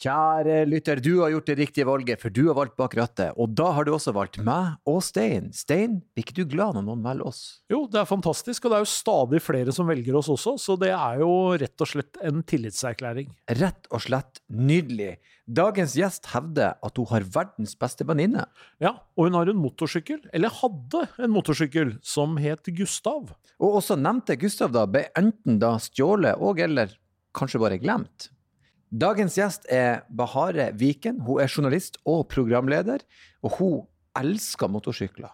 Kjære lytter, du har gjort det riktige valget, for du har valgt bak rattet. Og da har du også valgt meg og Stein. Stein, blir ikke du glad når noen velger oss? Jo, det er fantastisk, og det er jo stadig flere som velger oss også, så det er jo rett og slett en tillitserklæring. Rett og slett nydelig. Dagens gjest hevder at hun har verdens beste venninne. Ja, og hun har en motorsykkel, eller hadde en motorsykkel, som het Gustav. Og også nevnte Gustav da ble enten da stjålet og eller kanskje bare glemt. Dagens gjest er Bahare Viken. Hun er journalist og programleder, og hun elsker motorsykler.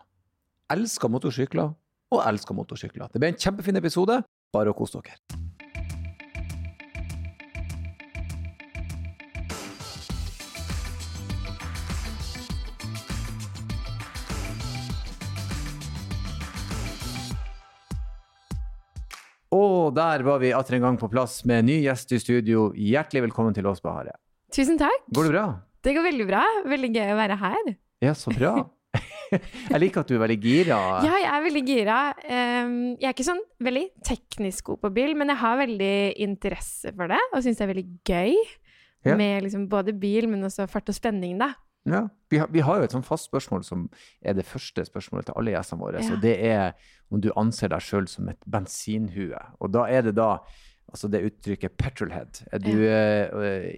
Elsker motorsykler og elsker motorsykler. Det blir en kjempefin episode. Bare å kose dere. Og der var vi atter en gang på plass med en ny gjest i studio. Hjertelig velkommen til oss, Bahare. Tusen takk. Går det bra? Det går veldig bra. Veldig gøy å være her. Ja, så bra. jeg liker at du er veldig gira. Ja, jeg er veldig gira. Jeg er ikke sånn veldig teknisk god på bil, men jeg har veldig interesse for det, og syns det er veldig gøy. Ja. Med liksom både bil, men også fart og spenning, da. Ja, vi har, vi har jo et sånt fast spørsmål som er det første spørsmålet til alle gjestene våre. Ja. Så det er om du anser deg sjøl som et bensinhue. Og da er det da altså det uttrykket 'petrolhead'. Er du, ja.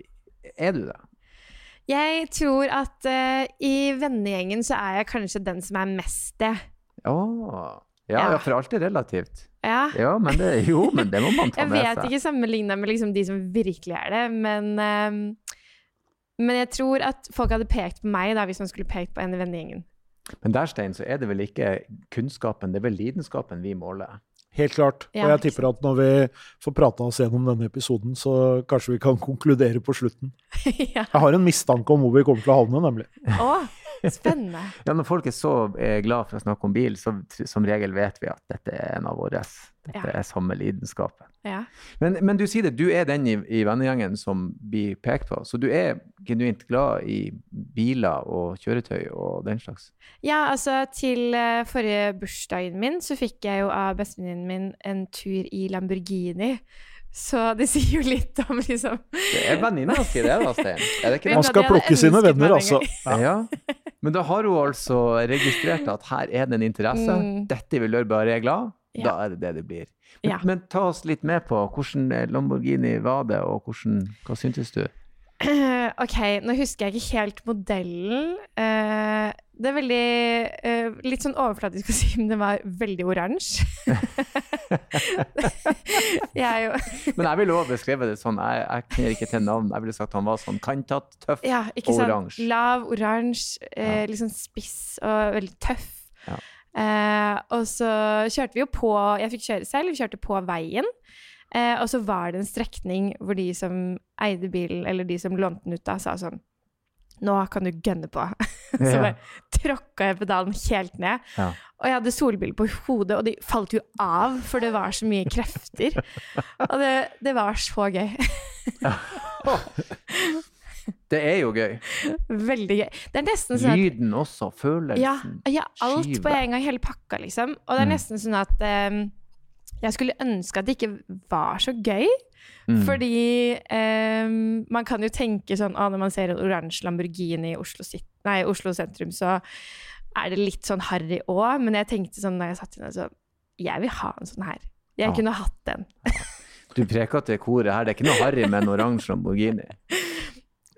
er du det? Jeg tror at uh, i vennegjengen så er jeg kanskje den som er mest det. Oh. Ja, Ja. ja, for alt er relativt. Ja. Ja, men det, jo, men det må man ta med seg. Jeg vet ikke sammenligna med liksom de som virkelig er det, men ehm, Men jeg tror at folk hadde pekt på meg da, hvis man skulle pekt på en i vennegjengen. Men der, Stein, så er det vel ikke kunnskapen, det er vel lidenskapen vi måler. Helt klart. Ja, og jeg tipper at når vi får prata oss gjennom denne episoden, så kanskje vi kan konkludere på slutten. ja. Jeg har en mistanke om hvor vi kommer til å havne, nemlig. Å, spennende. Ja, når folk er så eh, glad for å snakke om bil, så som regel vet vi at dette er en av våre. Dette Ja. er samme lidenskapen. Ja. Men, men du sier det, du er den i, i vennegjengen som blir pekt på. Så du er genuint glad i biler og kjøretøy og den slags? Ja, altså til eh, forrige bursdagen min så fikk jeg jo av bestevenninnen min en tur i Lamborghini. Så det sier jo litt om liksom Det er venninna si, det, da, Stein? Man skal plukke sine venner, altså. Ja. Ja. Men da har hun altså registrert at her er det en interesse. Mm. Dette vil gjøre bare jeg glad. Da er det det det blir. Men, Ja. men ta oss litt med på hvordan Lamborghini var det, og hvordan, hva syntes du? Ok, nå husker jeg ikke helt modellen. Eh, det er veldig eh, Litt sånn overflatisk å si, men den var veldig oransje. jeg jo Men jeg ville òg beskrevet det sånn, jeg, jeg kjenner ikke til navn, jeg ville sagt han var sånn kantete, tøff. Ja, ikke og Oransje. Lav, oransje, eh, Ja. litt sånn spiss og veldig tøff. Ja. Og så kjørte vi jo på Jeg fikk kjøre selv, vi kjørte på veien. Eh, og så var det en strekning hvor de som eide bilen, eller de som lånte den ut da, sa sånn Nå kan du gønne på. så bare tråkka jeg pedalen helt ned. Ja. Og jeg hadde solbriller på hodet, og de falt jo av, for det var så mye krefter. og det, det var så gøy. Det er jo gøy. Veldig gøy. Det er nesten sånn at Lyden også, følelsen. Ja, ja alt på en gang, hele pakka, liksom. Og det er Mm. nesten sånn at ehm, jeg skulle ønske at det ikke var så gøy. Mm. Fordi ehm, man kan jo tenke sånn ah, Når man ser en oransje Lamborghini i Oslo, City, nei, Oslo sentrum, så er det litt sånn harry òg. Men jeg tenkte sånn da jeg satt inne sånn Jeg vil ha en sånn her. Jeg Ja. kunne hatt den. Du preker til koret her, det er ikke noe harry med en oransje Lamborghini.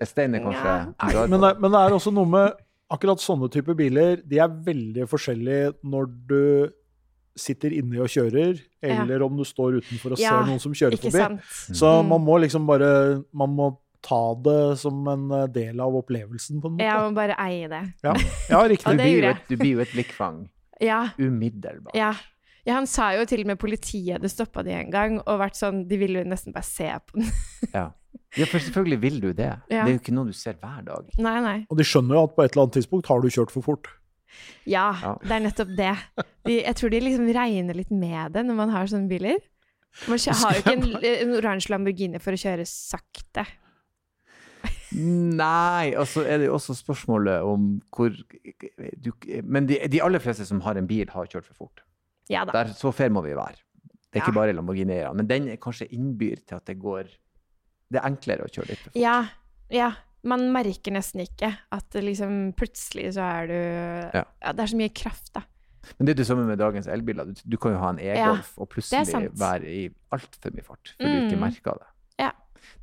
Stein er kanskje Ja. Men det, men det er også noe med akkurat sånne typer biler. De er veldig forskjellige når du sitter inne og kjører, Ja. eller om du står utenfor og Ja, ser noen som kjører Ikke forbi. sant? Så Mm. man må liksom bare Man må ta det som en eh, del av opplevelsen, på en måte. Jeg må bare eie det. Ja, ja riktig. Du det blir, jo et, du blir jo et blikkfang. Ja. Umiddelbart. Ja. ja, han sa jo til og med politiet hadde stoppa de en gang, og vært sånn De ville jo nesten bare se på den. Ja. ja, for selvfølgelig vil du det. Ja. Det er jo ikke noe du ser hver dag. Nei, nei. Og de skjønner jo at på et eller annet tidspunkt har du kjørt for fort. Ja, Ja. det er nettopp det. De, jeg tror de liksom regner litt med det når man har sånne biler. Man har jo ikke en, en oransje Lamborghini for å kjøre sakte. Nei, og så er det jo også spørsmålet om hvor du, Men de, de aller fleste som har en bil, har kjørt for fort. Ja da. Der, så fair må vi være. Det er ikke bare Lamborghini-eierne, men den er kanskje innbyr til at det går Det er enklere å kjøre litt for fort. Ja, Ja, man merker nesten ikke at liksom plutselig så er du Ja. ja. Det er så mye kraft, da. Men det er det samme med dagens elbiler. Du, du kan jo ha en e-golf og plutselig være i altfor mye fart, for du ikke Mm. merker det. Ja.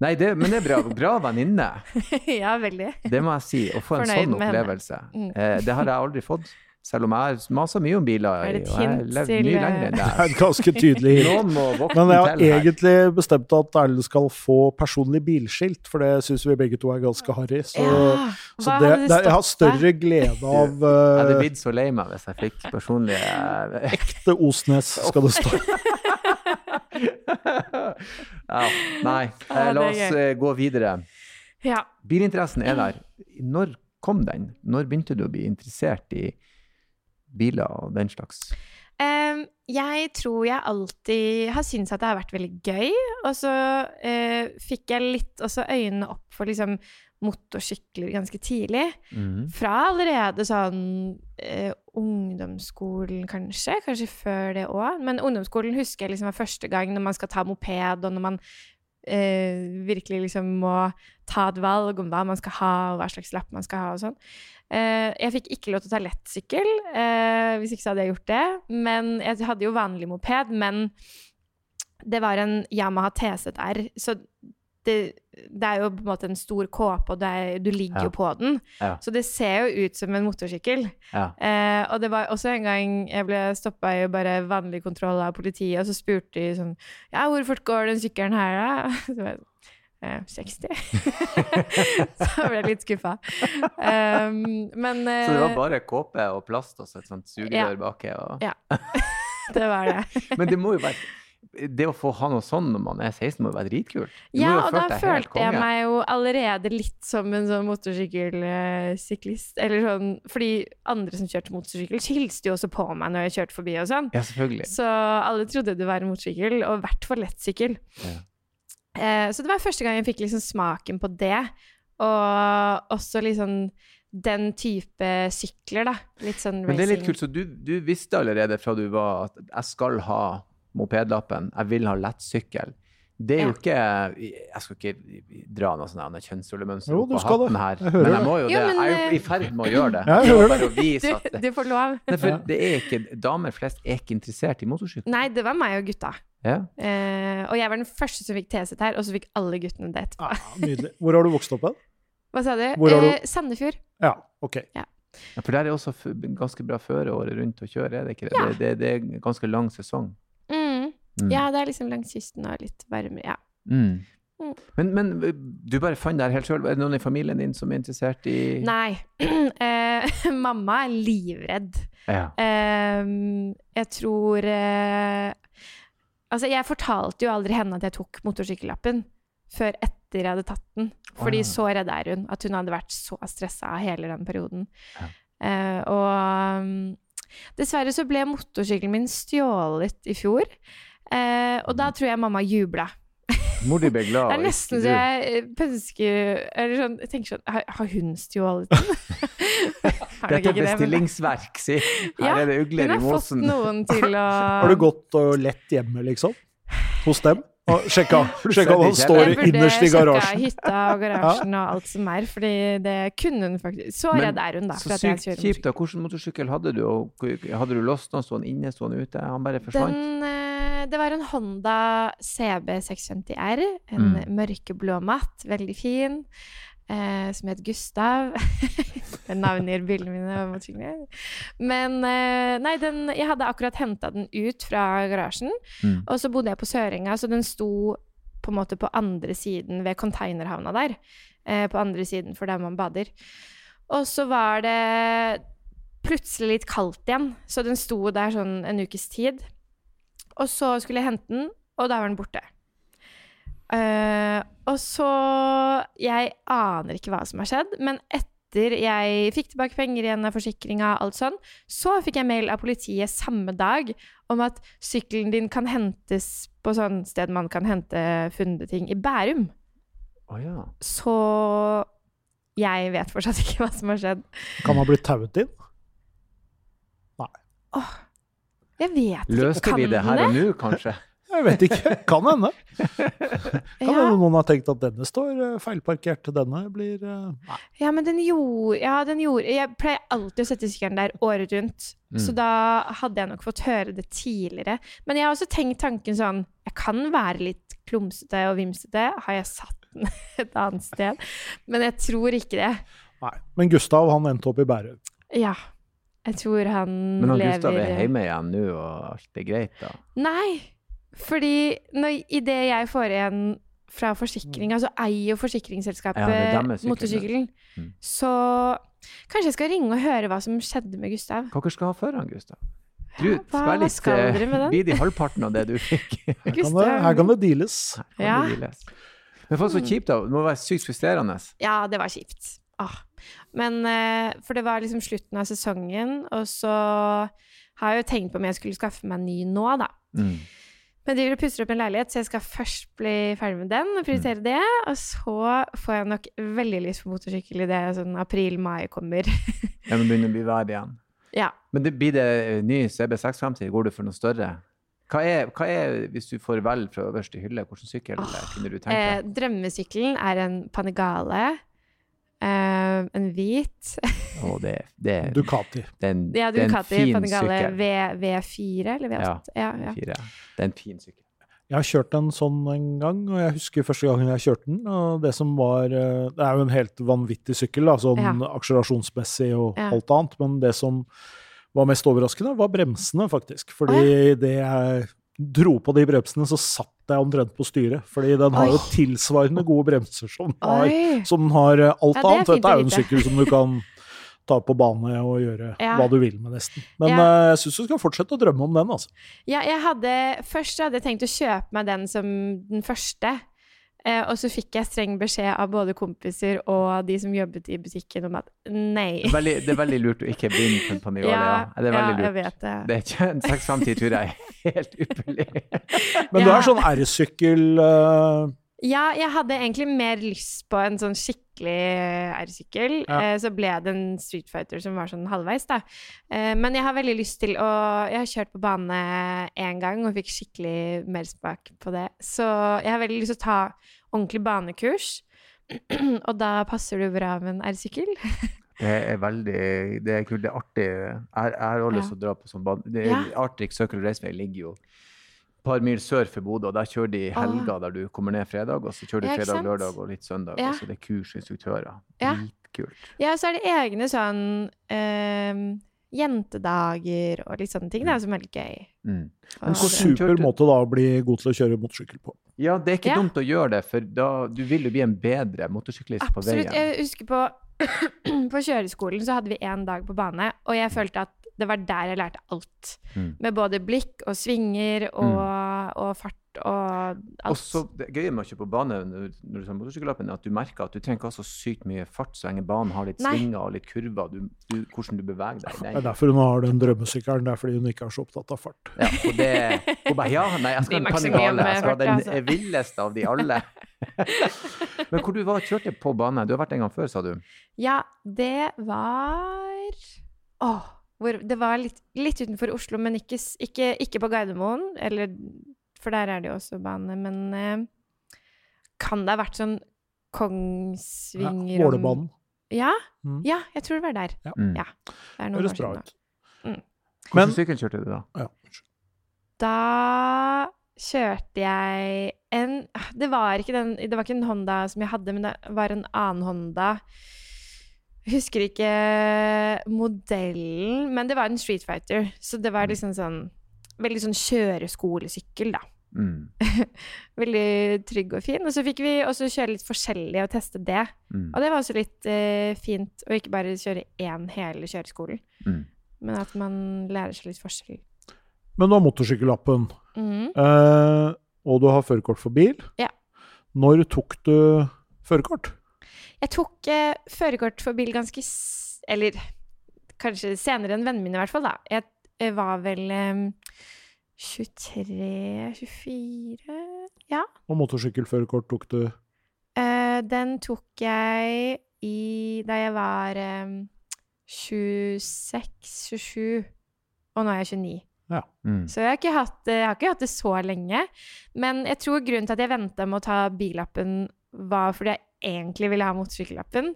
Nei, det, men det er bra. Bra venninne. ja, veldig. Det må jeg si. Å få en Fornøyd sånn opplevelse. Mm. Eh, det har jeg aldri fått. Selv om jeg masa mye om biler. Er det et og jeg har hint til, mye eh, lenger enn Det er et ganske tydelig hint. Men jeg har egentlig bestemt at Erlend skal få personlig bilskilt, for det syns vi begge to er ganske harry. Så, ja. så det, det, jeg har større glede av Jeg hadde uh, blitt så lei meg hvis jeg fikk personlig uh, ekte Osnes, skal det stå. ja, Nei, eh, la oss eh, gå videre. Ja. Bilinteressen er der. Når kom den? Når begynte du å bli interessert i biler og den slags? Um, jeg tror jeg alltid har syntes at det har vært veldig gøy. Og så uh, fikk jeg litt også øynene opp for liksom motorsykler ganske tidlig. Mm. Fra allerede sånn uh, ungdomsskolen, kanskje. Kanskje før det òg. Men ungdomsskolen husker jeg liksom var første gang når man skal ta moped, og når man uh, virkelig liksom må ta et valg om hva man skal ha, og hva slags lapp man skal ha og sånn. Eh, jeg fikk ikke lov til å ta lettsykkel, eh, hvis ikke så hadde jeg gjort det. Men jeg hadde jo vanlig moped, men det var en Yamaha TZR, så det, det er jo på en måte en stor kåpe, og det er, du ligger Ja. jo på den. Ja. Så det ser jo ut som en motorsykkel. Ja. Eh, og det var også en gang jeg ble stoppa i bare vanlig kontroll av politiet, og så spurte de sånn Ja, hvor fort går den sykkelen her, da? Så jeg sånn eh, 60. så ble jeg litt skuffa. Um, men Så det var eh, bare kåpe og plast og et sånt sugerør baki? Og... Ja. det var det. Men det må jo være Det å få ha noe sånn når man er 16, må jo være dritkult. Ja, og da følte jeg meg jo allerede litt som en sånn motorsykkelsyklist. Eller sånn, fordi andre som kjørte motorsykkel, hilste jo også på meg når jeg kjørte forbi og sånn. Ja, selvfølgelig. Så alle trodde det var en motorsykkel, og i hvert fall lettsykkel. Ja. Eh, så det var første gang jeg fikk liksom smaken på det. Og også liksom den type sykler, da. Litt sånn racing. Men det er litt kult, så du, du visste allerede fra du var at jeg skal ha mopedlappen, jeg vil ha lettsykkel. Det er jo ikke Jeg skal ikke dra noe sånn av skal hatten her, Jeg men jeg må jo Jo, det. men, Jeg er jo eh, i ferd med å gjøre det. Ja, jeg Det hører bare å Du, vise at det, du får lov. Nei, for det er ikke Damer flest er ikke interessert i motorsykkel. Nei, det var meg og gutta. Ja. Eh, og jeg var den første som fikk TZ her, og så fikk alle guttene det etterpå. Ah, nydelig. Hvor har du vokst opp hen? Hva sa du? Hvor har du- Eh, Sandefjord. Ja, ok. Ja, for der er også f ganske bra føre året rundt å kjøre, er det ikke det? Ja. Det, det, det er ganske lang sesong. Mm. Mm. Ja, det er liksom langs kysten og litt varmere. Ja. Mm. Mm. Men, men du bare fant det her helt sjøl. Er det noen i familien din som er interessert i Nei. eh, mamma er livredd. Ja. Ehm, jeg tror eh, Altså, jeg fortalte jo aldri henne at jeg tok motorsykkellappen før etter jeg hadde tatt den. Fordi så redd er hun. At hun hadde vært så stressa hele den perioden. Ja. Uh, og um, dessverre så ble motorsykkelen min stjålet i fjor. Uh, og da tror jeg mamma jubla. Mor di ble glad. Det er nesten så jeg eh, pønsker Eller sånn, jeg tenker sånn Har, har hun stjålet den? Dette er bestillingsverk, si. Her Ja, er det ugler i har mosen. noen til å Har du gått og lett hjemme, liksom? Hos dem? Og sjekka, hva sjekka står innerst i garasjen. Jeg burde sjekka hytta og garasjen og alt som er, fordi det kunne hun faktisk. Så Men redd er hun, da. Så at sykt kjipt, da. Hvilken motorsykkel hadde du? Og hadde du låst den? Sto han inne? Sto han ute? Han bare forsvant? Den, eh, det var en Honda CB 650R. En Mm. mørkeblå matt, veldig fin. Eh, som het Gustav. Navngir bildene mine. og motorsyklene. Men eh, nei, den, jeg hadde akkurat henta den ut fra garasjen. Mm. Og så bodde jeg på Sørenga, så den sto på en måte på andre siden ved konteinerhavna der. Eh, på andre siden for der man bader. Og så var det plutselig litt kaldt igjen, så den sto der sånn en ukes tid. Og så skulle jeg hente den, og da var den borte. Eh, og så Jeg aner ikke hva som har skjedd, men etter jeg fikk tilbake penger igjen av forsikringa, alt sånn, så fikk jeg mail av politiet samme dag om at sykkelen din kan hentes på sånn sted man kan hente funne ting i Bærum. Oh, ja. Så jeg vet fortsatt ikke hva som har skjedd. Kan man bli tauet inn? Jeg vet ikke. Løste Kan vi det her og nå, kanskje? Jeg vet ikke. Kan hende. Kan Ja. noen har tenkt at denne står feilparkert feilparkert. Denne blir eh, Nei. Ja, men den gjorde, ja, den gjorde Jeg pleier alltid å sette sykkelen der året rundt. Mm. Så da hadde jeg nok fått høre det tidligere. Men jeg har også tenkt tanken sånn Jeg kan være litt klumsete og vimsete. Har jeg satt den et annet sted? Men jeg tror ikke det. Nei. Men Gustav han endte opp i Bærum. Ja. Jeg tror han lever Men han lever Gustav er hjemme igjen nå, og alt er greit, da? Nei, fordi når, i det jeg får igjen fra forsikringa, så eier jo forsikringsselskapet Ja, motorsykkelen. Mm. Så kanskje jeg skal ringe og høre hva som skjedde med Gustav. Hva dere skal ha for han, Gustav? Du, Hva- spør hva litt skal eh, dere med den? Blir det halvparten av det du fikk? Her kan det, her kan det deales. Kan Ja. det deales. Men for så kjipt, da. Det må være sykt frustrerende. Ja, det var kjipt. Ah. Men eh, For det var liksom slutten av sesongen, og så har jeg jo tenkt på om jeg skulle skaffe meg en ny nå, da. Mm. Men jeg driver og pusser opp en leilighet, så jeg skal først bli ferdig med den og prioritere det. Og så får jeg nok veldig lyst på motorsykkel i det sånn april-mai kommer. Ja, men begynner å bli vær igjen. ja. Men det, blir det eh, ny CB6 fremtid? Går du for noe større? Hva er, hva er, hvis du får velge fra øverste hylle, hvilken sykkel oh, kunne du tenke Eh, drømmesykkelen er en Panigale. Eh, en hvit. Å, det, det, Ducati. det er en, Ja, Ducati fin Panigale sykkel. v, V4 eller V8. Ja. Ja, ja. Det er en fin sykkel. Jeg har kjørt en sånn en gang, og jeg husker første gangen jeg kjørte den. og Det som var, eh, det er jo en helt vanvittig sykkel, da, sånn Ja. akselerasjonsmessig og Ja. alt annet. Men det som var mest overraskende, var bremsene, faktisk. Fordi det jeg dro på de bremsene, så satt jeg omtrent på styret. Fordi den har jo tilsvarende gode bremser som den har, som den har eh, alt Ja, det annet. Dette er jo en sykkel som du kan ta på bane og gjøre Ja. hva du vil med, nesten. Men Ja. eh, jeg syns du skal fortsette å drømme om den, altså. Ja, jeg hadde, først hadde jeg tenkt å kjøpe meg den som den første. Eh, og så fikk jeg streng beskjed av både kompiser og de som jobbet i butikken om at nei. Det er veldig, det er veldig lurt å ikke begynne på en Panigale. Ja, Ja, Det er veldig ja, jeg lurt. vet det. Det er ikke en 650 tror jeg er helt ypperlig. Men du Ja. er sånn R-sykkel eh, Ja, jeg hadde egentlig mer lyst på en sånn skikkelig R-sykkel. Ja. Eh, så ble det en Street Fighter som var sånn halvveis, da. Eh, men jeg har veldig lyst til å Jeg har kjørt på bane én gang og fikk skikkelig mersmak på det. Så jeg har veldig lyst til å ta ordentlig banekurs. og da passer du bra med en R-sykkel. Det er veldig det er kult. Det er artig. Jeg, har også lyst til å dra på sånn bane. Det Ja. Arctic Circle Raceway ligger jo par mil sør for Bodø, og der kjører de helga der du kommer ned fredag, og så kjører du Ja, fredag, lørdag og litt søndag, Ja. og så det er kursinstruktører. Ja. Dritkult. Ja, så er det egne sånn eh, jentedager og litt sånne ting, da, som er veldig gøy. Mm. Og- Super måte da å bli god til å kjøre motorsykkel på. Ja, det er ikke Ja. dumt å gjøre det, for da, du vil jo bli en bedre motorsyklist på Absolutt. veien. Jeg husker på, på kjøreskolen så hadde vi én dag på bane, og jeg følte at det var der jeg lærte alt. Mm. Med både blikk og svinger og, og fart og alt. Og så Det gøye med å kjøre på bane når, du tar motorsykkellappen, er at du merker at du trenger ikke ha så sykt mye fart så lenge banen har litt Nei. svinger og litt kurver, du, du, hvordan du beveger deg. Det er derfor hun har den drømmesykkelen. Det er fordi hun ikke er så opptatt av fart. Ja, og det, hun bare Ja, nei, jeg skal ha Panigale. Jeg skal ha den altså. villeste av de alle. Men hvor du var kjørte på bane? Du har vært en gang før, sa du? Ja, det var Åh, hvor, det var litt, litt utenfor Oslo, men ikke, ikke, ikke på Gardermoen. Eller, for der er det jo også bane, men eh, Kan det ha vært sånn Kongsvinger om- Vålerbanen. Ja, Mm. ja, jeg tror det var der. Mm. Ja. Det er noen Høres bra ut. Hvilken sykkel kjørte du da? Ja, unnskyld. Da kjørte jeg en Det var ikke den Det var ikke en Honda som jeg hadde, men det var en annen Honda. Jeg husker ikke modellen, men det var en Street Fighter. Så det var liksom sånn Veldig sånn kjøreskolesykkel, da. Mm. Veldig trygg og fin. Og så fikk vi også kjøre litt forskjellig og teste det. Mm. Og det var også litt uh, fint å ikke bare kjøre én hele kjøreskolen, Mm. men at man lærer seg litt forskjell. Men du har motorsykkellappen, Mhm. eh, og du har førerkort for bil. Ja. Når tok du førerkort? Jeg tok eh, førerkort for bil ganske s Eller kanskje senere enn vennene mine, i hvert fall. da. Jeg, jeg var vel eh, 23-24 Ja. Og motorsykkelførerkort tok du Uh, den tok jeg i da jeg var um, 26-27. Og nå er jeg 29. Mm. Så jeg har, ikke hatt, det- jeg har ikke hatt det så lenge. Men jeg tror grunnen til at jeg venta med å ta billappen, var fordi jeg egentlig ville ha motorsykkellappen.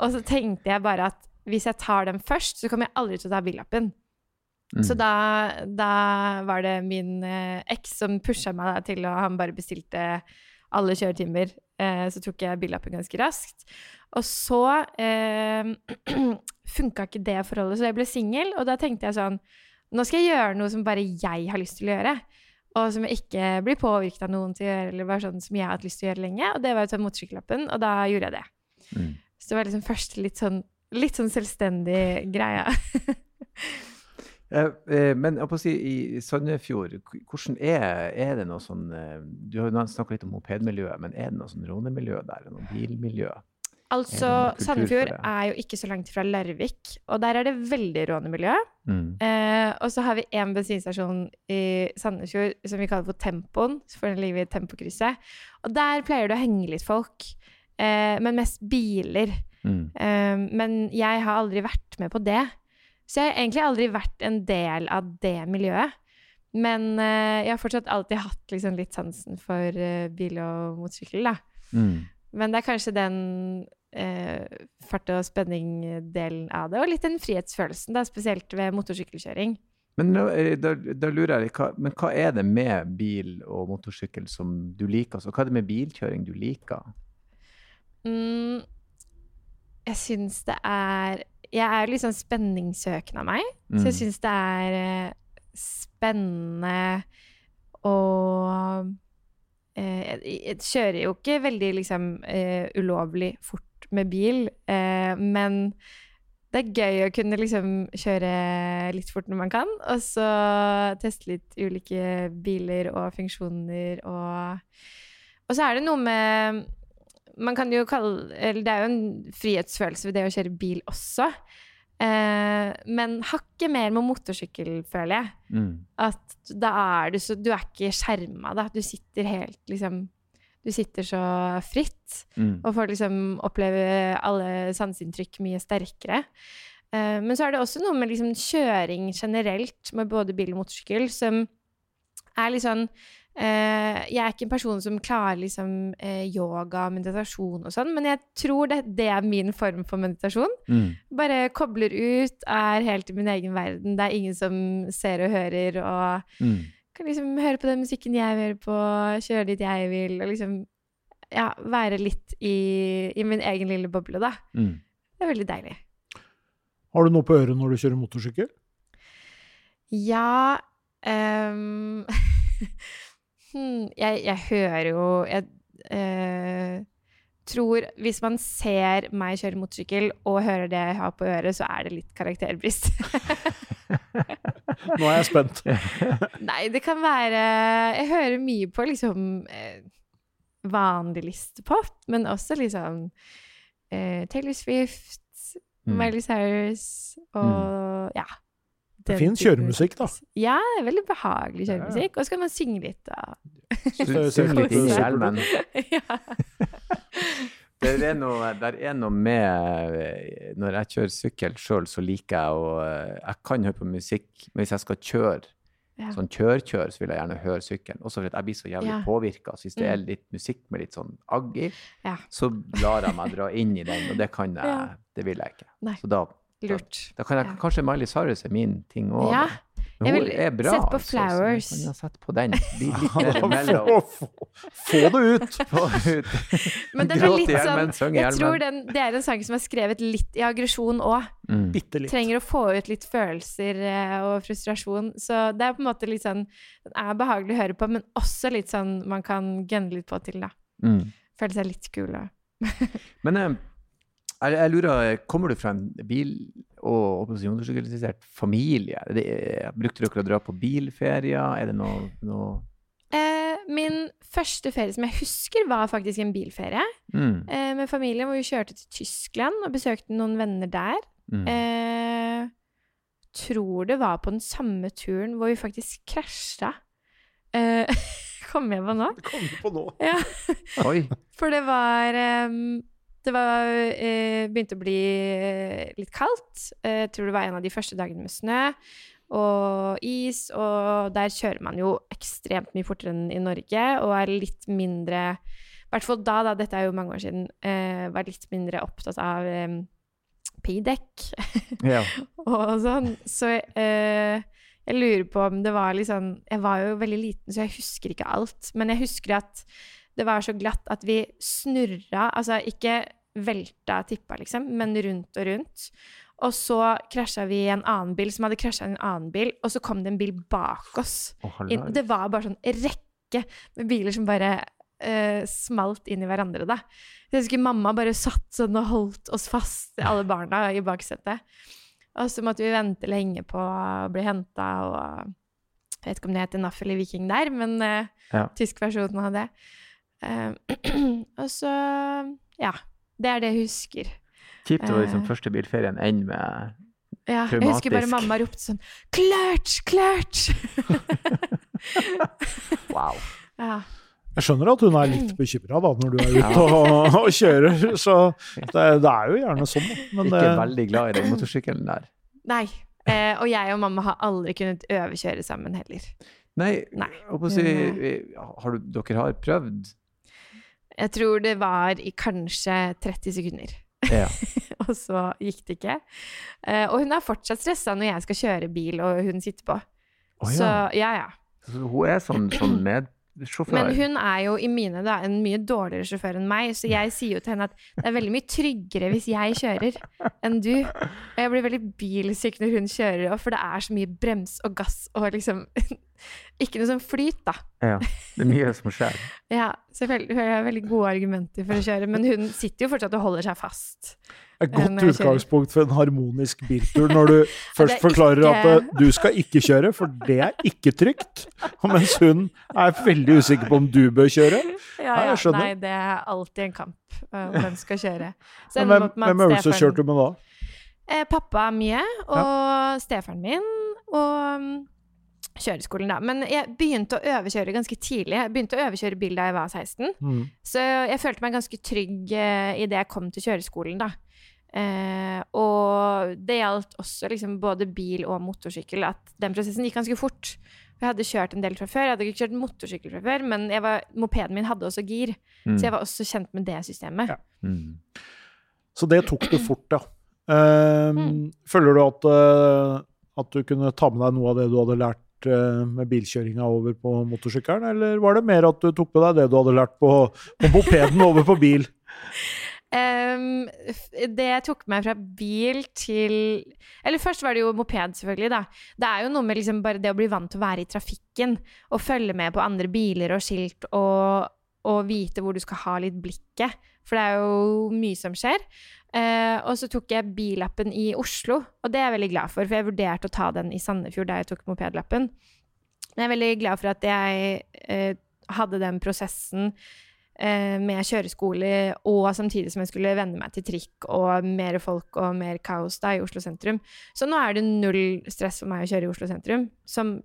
Og så tenkte jeg bare at hvis jeg tar den først, så kommer jeg aldri til å ta billappen. Mm. Så da, da var det min eh, eks som pusha meg til å Han bare bestilte alle kjøretimer. Eh, så tok jeg billappen ganske raskt. Og så eh, funka ikke det forholdet, så jeg ble singel. Og da tenkte jeg sånn Nå skal jeg gjøre noe som bare jeg har lyst til å gjøre. Og som jeg ikke blir påvirket av noen til å gjøre, eller bare sånn som jeg har hatt lyst til å gjøre lenge. Og det var å ta motorsykkellappen, og da gjorde jeg det. Mm. Så det var liksom først litt sånn, litt sånn selvstendig greie. Eh, eh, men si, i Sandefjord, hvordan er, er det noe sånn eh, Du har snakka litt om mopedmiljøet, men er det noe sånn rånemiljø der? Noe bilmiljø? Altså, Sandefjord er jo ikke så langt fra Larvik, og der er det veldig rånemiljø. Mm. Eh, og så har vi en bensinstasjon i Sandefjord som vi kaller for Tempoen, for den ligger ved Tempokrysset. Og der pleier det å henge litt folk, eh, men mest biler. Mm. Eh, men jeg har aldri vært med på det. Så jeg har egentlig aldri vært en del av det miljøet. Men uh, jeg har fortsatt alltid hatt liksom litt sansen for uh, bil og motorsykkel, da. Mm. Men det er kanskje den uh, fart- og spenning-delen av det, og litt den frihetsfølelsen, da, spesielt ved motorsykkelkjøring. Men da, da, da lurer jeg litt, hva, men hva er det med bil og motorsykkel som du liker? Altså, hva er det med bilkjøring du liker? Mm, jeg syns det er Jeg er litt sånn spenningssøkende av meg, så jeg Mm. syns det er eh, spennende og eh, jeg, jeg kjører jo ikke veldig liksom eh, ulovlig fort med bil, men det er gøy å kunne liksom kjøre litt fort når man kan, og så teste litt ulike biler og funksjoner og Og så er det noe med Man kan jo kalle Eller det er jo en frihetsfølelse ved det å kjøre bil også. Eh, men hakket mer med motorsykkel, føler jeg. Mm. At da er du så Du er ikke skjerma, da. Du sitter helt liksom Du sitter så fritt Mm. og får liksom oppleve alle sanseinntrykk mye sterkere. Eh, men så er det også noe med liksom kjøring generelt, med både bil og motorsykkel, som er litt sånn Jeg er ikke en person som klarer liksom eh, yoga, meditasjon og sånn, men jeg tror det, det er min form for meditasjon. Mm. Bare kobler ut, er helt i min egen verden. Det er ingen som ser og hører, og Mm. kan liksom høre på den musikken jeg hører på, kjøre dit jeg vil, og liksom ja, være litt i, i min egen lille boble, da. Mm. Det er veldig deilig. Har du noe på øret når du kjører motorsykkel? Ja ehm, hmm, jeg, jeg hører jo Jeg eh, tror Hvis man ser meg kjøre motorsykkel og hører det jeg har på øret, så er det litt karakterbrist. Nå er jeg spent. Nei, det kan være Jeg hører mye på liksom eh, vanlig listepop, men også liksom eh, Taylor Swift, Mm. Miley Cyrus og ja. Det er fin kjøremusikk, da. Ja, det er veldig behagelig kjøremusikk. Og så kan man synge litt, da. Synge litt i hjelmen. Det er noe, der er noe med Når jeg kjører sykkel sjøl, så liker jeg å Jeg kan høre på musikk, men hvis jeg skal kjøre Ja. sånn kjør-kjør, så vil jeg gjerne høre sykkelen. Også fordi jeg blir så jævlig Ja. påvirka. Så hvis det er Mm. litt musikk med litt sånn agg i, Ja. så lar jeg meg dra inn i den, og det kan jeg Ja. Det vil jeg ikke. Nei. Så da, Lurt. da kan jeg Ja. Kanskje Miley Cyrus er min ting òg. Ja. Men Jeg hun vil er bra. sette på flowers. så jeg Flowers. jo sette på den. Få, få, få det ut! Få ut. Men den er Gråt i litt hjelmen, sånn syng i Jeg tror den, det er en sang som er skrevet litt i aggresjon òg. Mm. Trenger å få ut litt følelser eh, og frustrasjon. Så det er på en måte litt sånn Den er behagelig å høre på, men også litt sånn man kan gunne litt på til, da. Mm. Føle seg litt kul og Men eh, jeg, jeg lurer, kommer du fra en bil- og opposisjonssykkelinteressert familie? Det, er- brukte dere å dra på bilferier? Er det noe, noe eh, Min første ferie som jeg husker, var faktisk en bilferie mm. eh, med familien, hvor vi kjørte til Tyskland og besøkte noen venner der. Mm. Eh, tror det var på den samme turen hvor vi faktisk krasja. Eh, kom jeg på nå? Det kommer du på nå. Ja. Oi. For det var ehm, Det var eh, begynte å bli eh, litt kaldt. Eh, Jeg tror det var en av de første dagene med snø. og is, og der kjører man jo ekstremt mye fortere enn i Norge, og er litt mindre I hvert fall da, da, dette er jo mange år siden, eh, var litt mindre opptatt av eh, piggdekk Ja. og sånn. Så eh, jeg lurer på om det var litt sånn Jeg var jo veldig liten, så jeg husker ikke alt. Men jeg husker at det var så glatt at vi snurra Altså ikke velta tippa, liksom, men rundt og rundt. Og så krasja vi i en annen bil som hadde krasja i en annen bil, og så kom det en bil bak oss. Oh, det var bare sånn rekke med biler som bare uh, smalt inn i hverandre, da. Jeg husker mamma bare satt sånn og holdt oss fast, alle barna, i baksetet. Og så måtte vi vente lenge på å bli henta, og jeg vet ikke om det heter NAF eller Viking der, men uh, Ja. tysk versjon av det. Eh, og så Ja. Det er det jeg husker. Kjipt å liksom Eh. første bilferien ende med Ja, jeg husker bare mamma ropte sånn Klart! Klart! Wow. ja. Jeg skjønner at hun er litt bekymra når du er ute og, og kjører, så det, det er jo gjerne sånn. Men Ikke det, veldig glad i den motorsykkelen der. Nei. Eh, og jeg og mamma har aldri kunnet øvekjøre sammen heller. Nei, Nei. jeg holdt å si, har du, dere har prøvd? Jeg tror det var i kanskje 30 sekunder. Ja. og så gikk det ikke. Eh, og hun er fortsatt stressa når jeg skal kjøre bil og hun sitter på. Å, Så ja. ja, ja. Så hun er sånn, sånn medsjåfør? Men hun er jo i mine da en mye dårligere sjåfør enn meg, så jeg sier jo til henne at det er veldig mye tryggere hvis jeg kjører enn du. Og jeg blir veldig bilsyk når hun kjører, òg, for det er så mye brems og gass og liksom Ikke noe sånn flyt, da. Ja, det er mye som skjer. Ja, Selvfølgelig. hun har veldig gode argumenter for å kjøre, men hun sitter jo fortsatt og holder seg fast. Et godt utgangspunkt for en harmonisk biltur når du først er forklarer at eh, du skal ikke kjøre, for det er ikke trygt. Og mens hun er veldig usikker på om du bør kjøre. Ja, Ja, Nei, det er alltid en kamp uh, om hvem skal kjøre. Så Men hvem, hvem øvelse kjørte du med da? Eh, pappa mye, og stefaren min, og mm, kjøreskolen, da. Men jeg begynte å øvekjøre ganske tidlig. Jeg begynte å øvekjøre bil da jeg var 16. Mm. Så jeg følte meg ganske trygg uh, idet jeg kom til kjøreskolen, da. Eh, og det gjaldt også liksom både bil og motorsykkel, at den prosessen gikk ganske fort. Jeg hadde kjørt en del fra før. Jeg hadde ikke kjørt motorsykkel fra før, men var, mopeden min hadde også gir, Mm. så jeg var også kjent med det systemet. Ja. Mm. Så det tok du fort, ja. Um, Mm. Føler du at, eh, at du kunne ta med deg noe av det du hadde lært eh, med bilkjøringa over på motorsykkelen, eller var det mer at du tok med deg det du hadde lært på, på mopeden over på bil? F- det tok meg fra bil til Eller først var det jo moped, selvfølgelig. da. Det er jo noe med liksom bare det å bli vant til å være i trafikken og følge med på andre biler og skilt og, og vite hvor du skal ha litt blikket. For det er jo mye som skjer. Uh, og så tok jeg billappen i Oslo, og det er jeg veldig glad for, for jeg vurderte å ta den i Sandefjord der jeg tok mopedlappen. Men jeg er veldig glad for at jeg uh, hadde den prosessen med kjøreskole, og samtidig som jeg skulle venne meg til trikk og mer folk og mer kaos da i Oslo sentrum. Så nå er det null stress for meg å kjøre i Oslo sentrum, som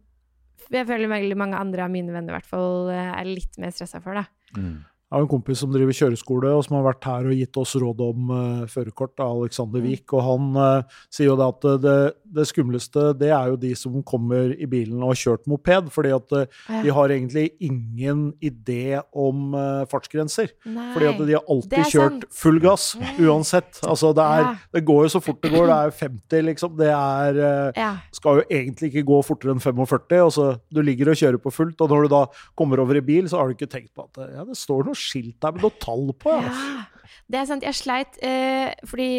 jeg føler veldig mange andre av mine venner hvert fall eh, er litt mer stressa for, da. Mm. Jeg har en kompis som driver kjøreskole, og som har vært her og gitt oss råd om uh, førerkort, da, Alexander Wiik. Og han uh, sier jo det at eh, det, det skumleste, det er jo de som kommer i bilen og har kjørt moped. fordi at eh, de har egentlig ingen idé om uh, fartsgrenser. Nei. Fordi at de har alltid kjørt full gass, uansett. Altså, det, er, Ja. det går jo så fort det går. Det er 50, liksom. Det er Ja. skal jo egentlig ikke gå fortere enn 45. og så Du ligger og kjører på fullt, og når du da kommer over i bil, så har du ikke tenkt på at ja, det står noe skilt der med noe tall på. Ja. Ja, det er sant. Jeg sleit eh, fordi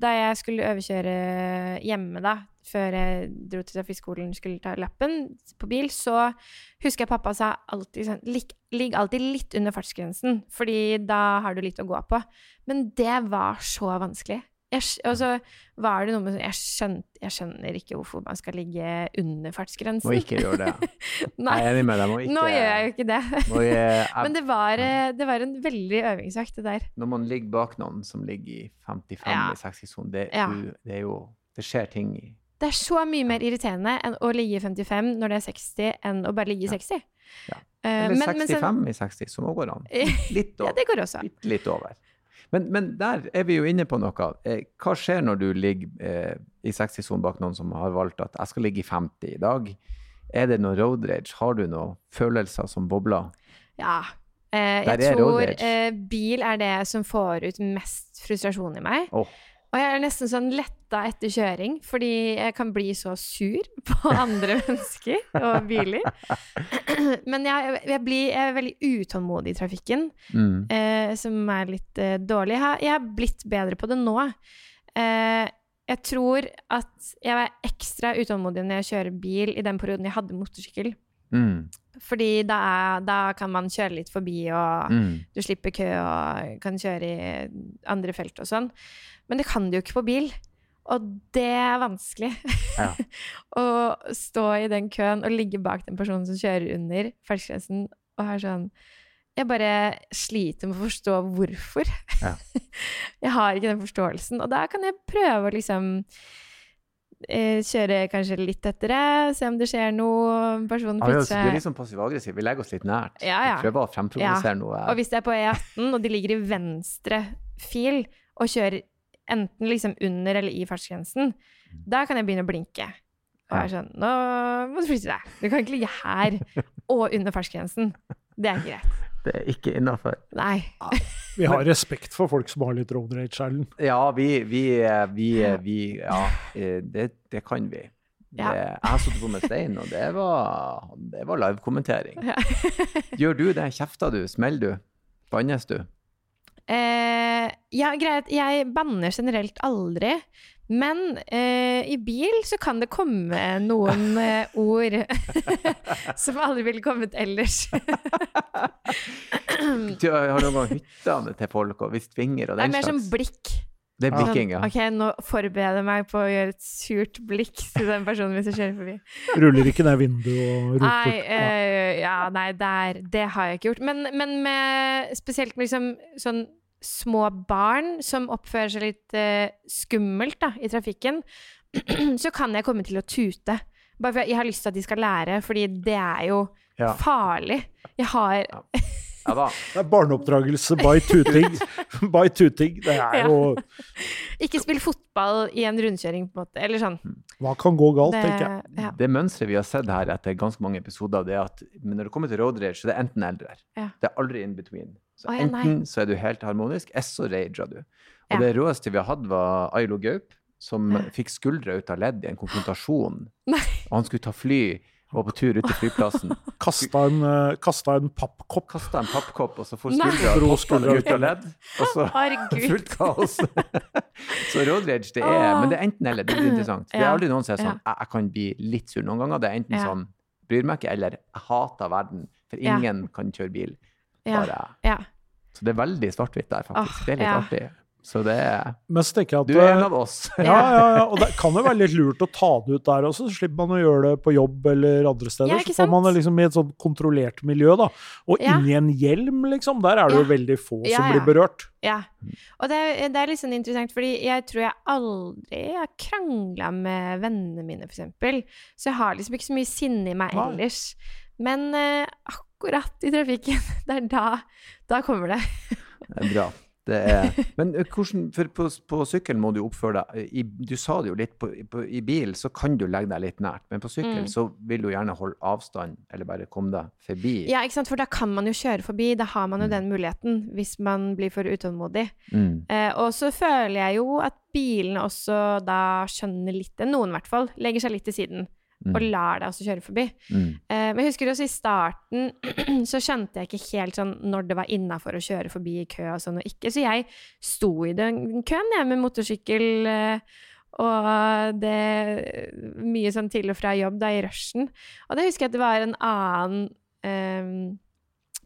da jeg skulle øvekjøre hjemme, da, før jeg dro til trafikkskolen skulle ta lappen på bil, så husker jeg pappa sa alltid sånn Ligg, ligg alltid litt under fartsgrensen, fordi da har du litt å gå på. Men det var så vanskelig. Jeg, altså, var det noe med jeg, skjønt, jeg skjønner ikke hvorfor man skal ligge under fartsgrensen. Må ikke gjøre det. Nei, Jeg er enig med deg. Må ikke, nå gjør jeg jo ikke det. Jeg, jeg, Men det var, eh, det var en veldig øvingsøkt, det der. Når man ligger bak noen som ligger i 55 Ja. i 60-sonen, det, Ja. det er jo Det skjer ting i Det er så mye mer irriterende enn å ligge i 55 når det er 60, enn å bare ligge i 60. Ja. Eh, Eller men- men så- 65 i 60, som òg går an. Litt over. ja, det går også. Litt, litt over. Men, men der er vi jo inne på noe. Eh, hva skjer når du ligger eh, i 60-sonen bak noen som har valgt at jeg skal ligge i 50 i dag. Er det noe road rage? Har du noen følelser som bobler? Ja. Eh, jeg tror eh, bil er det som får ut mest frustrasjon i meg. Åh. Og jeg er nesten sånn letta etter kjøring, fordi jeg kan bli så sur på andre mennesker og biler. Men jeg, jeg, blir, jeg er veldig utålmodig i trafikken, Mm. eh, som er litt eh, dårlig. Jeg har, jeg har blitt bedre på det nå. Eh, jeg tror at jeg var ekstra utålmodig når jeg kjører bil i den perioden jeg hadde motorsykkel. Mm. Fordi da, er, da kan man kjøre litt forbi, og Mm. du slipper kø og kan kjøre i andre felt og sånn. Men det kan du jo ikke på bil. Og det er vanskelig. Ja. Å stå i den køen og ligge bak den personen som kjører under fartsgrensen, og er sånn Jeg bare sliter med å forstå hvorfor. Ja. jeg har ikke den forståelsen. Og da kan jeg prøve å liksom kjøre kanskje litt etter det, se om det skjer noe. Personen ja, Vi er liksom passiv-aggressiv. Vi legger oss litt nært. Ja, ja. Vi prøver å fremprovosere noe. Og hvis det er på E18, og de ligger i venstre fil, og kjører enten liksom under eller i fartsgrensen, da kan jeg begynne å blinke. Og jeg er sånn Nå må du flytte deg. Du kan ikke ligge her og under fartsgrensen. Det er ikke greit. Det er ikke innafor. Nei. Vi har respekt for folk som har litt road rage, Erlend. Ja, vi, vi, vi, vi Ja, eh, det, det kan vi. Det, jeg har sittet på med stein, og det var, det var livekommentering. Ja. Gjør du det? Kjefter du? Smeller du? Bannes du? Eh, ja, greit. Jeg banner generelt aldri. Men eh, i bil så kan det komme noen eh, ord som aldri ville kommet ellers. Du har noen gang hyttene til folk og visst finger og Det er den mer som blikk. Det er blikking, ja. Sånn, ok, nå forbereder jeg meg på å gjøre et surt blikk til den personen hvis jeg kjører forbi. Ruller ikke ned vinduet og roper. Nei, eh, ja, nei der, det har jeg ikke gjort. Men, men med, spesielt med liksom sånn små barn som oppfører seg litt eh, skummelt da, i trafikken, så kan jeg komme til å tute. Bare for jeg har lyst til at de skal lære, fordi det er jo Ja. farlig. Jeg har ja da. Det er barneoppdragelse by tuting. by tuting. Det er Ja. Ikke spill fotball i en rundkjøring, på en måte. Eller sånn. Hva kan gå galt, Det, tenker jeg. ja. Det mønsteret vi har sett her etter ganske mange episoder, det er at men når det kommer til road rage, så det er enten eldre. Ja. Det er aldri in between. Så Å, ja, enten så er du helt harmonisk, eller så rager du. Og Ja. det råeste vi har hatt, var Ailo Gaup, som fikk skuldra ut av ledd i en konfrontasjon. Nei. Og han skulle ta fly, var på tur ut til flyplassen. Kasta en, eh, kasta en pappkopp. Kasta en pappkopp, og så for skuldra ut av ledd. Og så fullt kaos. så road rage, det er Men det er enten eller. Det er interessant. Det er aldri noen som er sånn jeg, jeg kan bli litt sur noen ganger. Det er enten sånn bryr meg ikke, eller jeg hater verden. For ingen kan kjøre bil. Bare. Så det er veldig svart-hvitt der, faktisk. Det er litt artig. Så det Men så tenker jeg at Du er en eh, av oss. Ja, ja, ja. Og det kan jo være litt lurt å ta det ut der også, så slipper man å gjøre det på jobb eller andre steder. Ja, så får man det liksom i et sånn kontrollert miljø, da. Og Ja. inni en hjelm, liksom, der er det jo veldig få Ja, som ja. blir berørt. Ja. Og det er, det er litt sånn interessant, fordi jeg tror jeg aldri har krangla med vennene mine, eksempel. Så jeg har liksom ikke så mye sinne i meg Nei. ellers. Men uh, akkurat i trafikken, det er da Da kommer det. Det er bra. Det er, men hvordan, for på, på sykkel må du oppføre deg I, Du sa det jo litt, på, på, i bil så kan du legge deg litt nært, men på sykkel Mm. så vil du gjerne holde avstand, eller bare komme deg forbi. Ja, ikke sant? For da kan man jo kjøre forbi. Da har man jo den muligheten, hvis man blir for utålmodig. Mm. Eh, og så føler jeg jo at bilene også da skjønner litt noen i hvert fall, legger seg litt til siden. Mm. Og lar deg også kjøre forbi. Mm. Eh, men jeg husker også i starten så skjønte jeg ikke helt sånn når det var innafor å kjøre forbi i kø og sånn og ikke. Så jeg sto i den køen, jeg, med motorsykkel. Eh, og det Mye sånn til og fra jobb da i rushen. Og da husker jeg at det var en annen eh,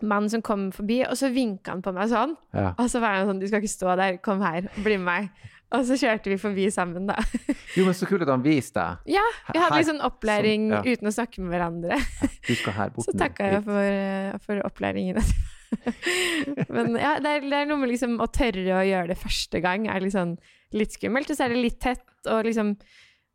mann som kom forbi, og så vinka han på meg sånn. Ja. Og så var han sånn Du skal ikke stå der, kom her, bli med meg. Og så kjørte vi forbi sammen, da. Jo, men så kult at han viste deg. Ja, vi hadde sånn opplæring sånn, ja. uten å snakke med hverandre. Du skal her bort Så takka jeg for, eh, for opplæringen. Men ja, det er, det er noe med liksom å tørre å gjøre det første gang er liksom litt skummelt. Og så er det litt tett, og liksom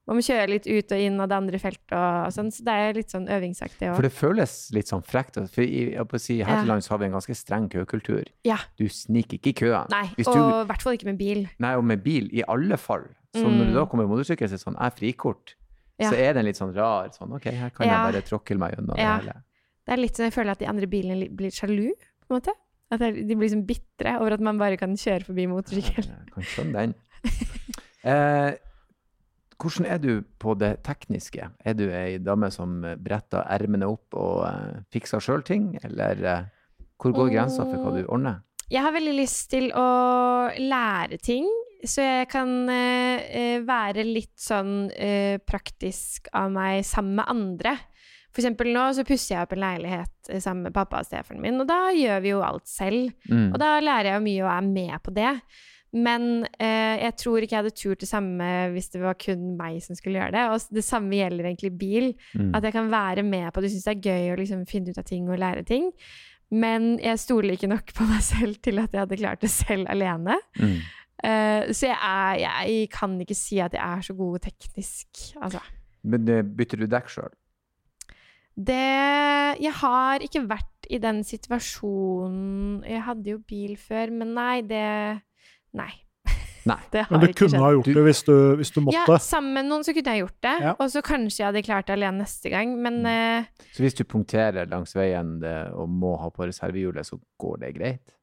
man må kjøre litt ut og inn av det andre feltet og sånn. Så det er litt sånn øvingsaktig For det føles litt sånn frekt. For i, si, her Ja. til lands har vi en ganske streng køkultur. Ja. Du sniker ikke i køen. Nei, Hvis og i hvert fall ikke med bil. nei, og med bil, i alle fall. Så når du Mm. da kommer med motorsykkel, så er det sånn, jeg frikort. Ja. Så er den litt sånn rar sånn, ok, her kan jeg bare tråkke meg Ja. det hele. Det er litt sånn jeg føler at de andre bilene blir sjalu, på en måte. At de blir sånn bitre over at man bare kan kjøre forbi motorsykkel. Jeg kan skjønne den. Eh, hvordan er du på det tekniske? Er du ei dame som bretter ermene opp og uh, fikser sjøl ting, eller uh, hvor går grensa for hva du ordner? Jeg har veldig lyst til å lære ting, så jeg kan eh, være litt sånn praktisk av meg sammen med andre. For eksempel nå så pusser jeg opp en leilighet sammen med pappa og stefaren min, og da gjør vi jo alt selv. Mm. Og da lærer jeg jo mye og er med på det. Men eh, jeg tror ikke jeg hadde turt det samme hvis det var kun meg som skulle gjøre det. Og det samme gjelder egentlig bil. Mm. At jeg kan være med på det. Du syns det er gøy å liksom finne ut av ting og lære ting. Men jeg stoler ikke nok på meg selv til at jeg hadde klart det selv alene. Mm. Eh, så jeg, er, jeg kan ikke si at jeg er så god teknisk, altså. Men eh, bytter du dekk sjøl? Det Jeg har ikke vært i den situasjonen Jeg hadde jo bil før, men nei, det Nei. Nei. Det har Men du ikke kunne skjedd. ha gjort det hvis du, hvis du Ja, sammen med noen så kunne jeg gjort det. Ja. Og så kanskje jeg hadde klart det alene neste gang, men uh, Så hvis du punkterer langs veien det, og må ha på reservehjulet, så går det greit?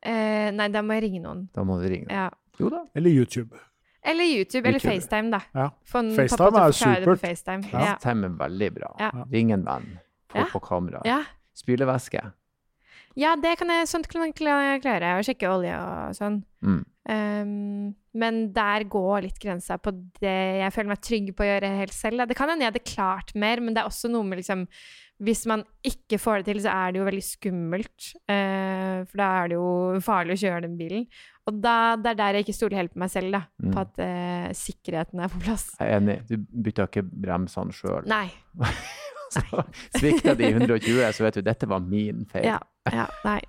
Uh, Nei, da må jeg ringe noen. Da må du ringe. Ja. Jo da. Eller YouTube. Eller YouTube, eller YouTube. FaceTime, da. Ja. FaceTime er supert. FaceTime. FaceTime er veldig bra. Ja. Ring en venn. Få Ja. på kamera. Ja. Spylevæske. Ja, det kan jeg, sånt kan jeg klare. Å sjekke olje og sånn. Mm. Um, men der går litt grensa på det jeg føler meg trygg på å gjøre helt selv. Det kan hende jeg hadde klart mer, men det er også noe med liksom Hvis man ikke får det til, så er det jo veldig skummelt. Uh, for da er det jo farlig å kjøre den bilen. Og da, det er der jeg ikke stoler helt på meg selv, da. Mm. På at uh, sikkerheten er på plass. Jeg er enig. Du bytter ikke bremsene sjøl. Nei. Så svikta de 120, så vet du dette var min feil. Ja. ja nei.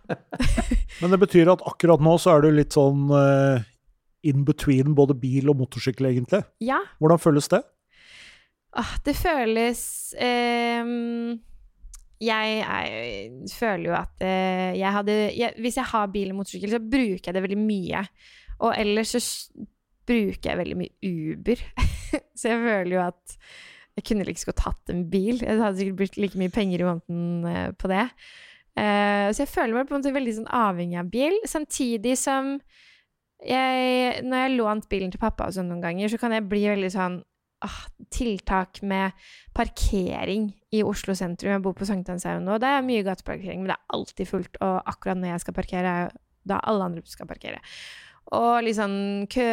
Men det betyr at akkurat nå så er du litt sånn uh, in between både bil og motorsykkel, egentlig. Ja. Hvordan føles det? Ah, det føles ehm, jeg, jeg, føler jo at eh, jeg hadde jeg, Hvis jeg har bil og motorsykkel, så bruker jeg det veldig mye. Og ellers så bruker jeg veldig mye Uber. så jeg føler jo at jeg kunne like liksom godt hatt en bil. Jeg hadde sikkert brukt like mye penger i måneden eh, på det. Eh, så jeg føler meg på en måte veldig sånn avhengig av bil, samtidig som jeg, når jeg har lånt bilen til pappa sånn noen ganger, så kan jeg bli veldig sånn ah, Tiltak med parkering i Oslo sentrum. Jeg bor på Sankthanshaugen nå. Det er mye gateparkering, men det er alltid fullt. Og akkurat når jeg skal parkere, er da alle andre skal parkere. Og sånn kø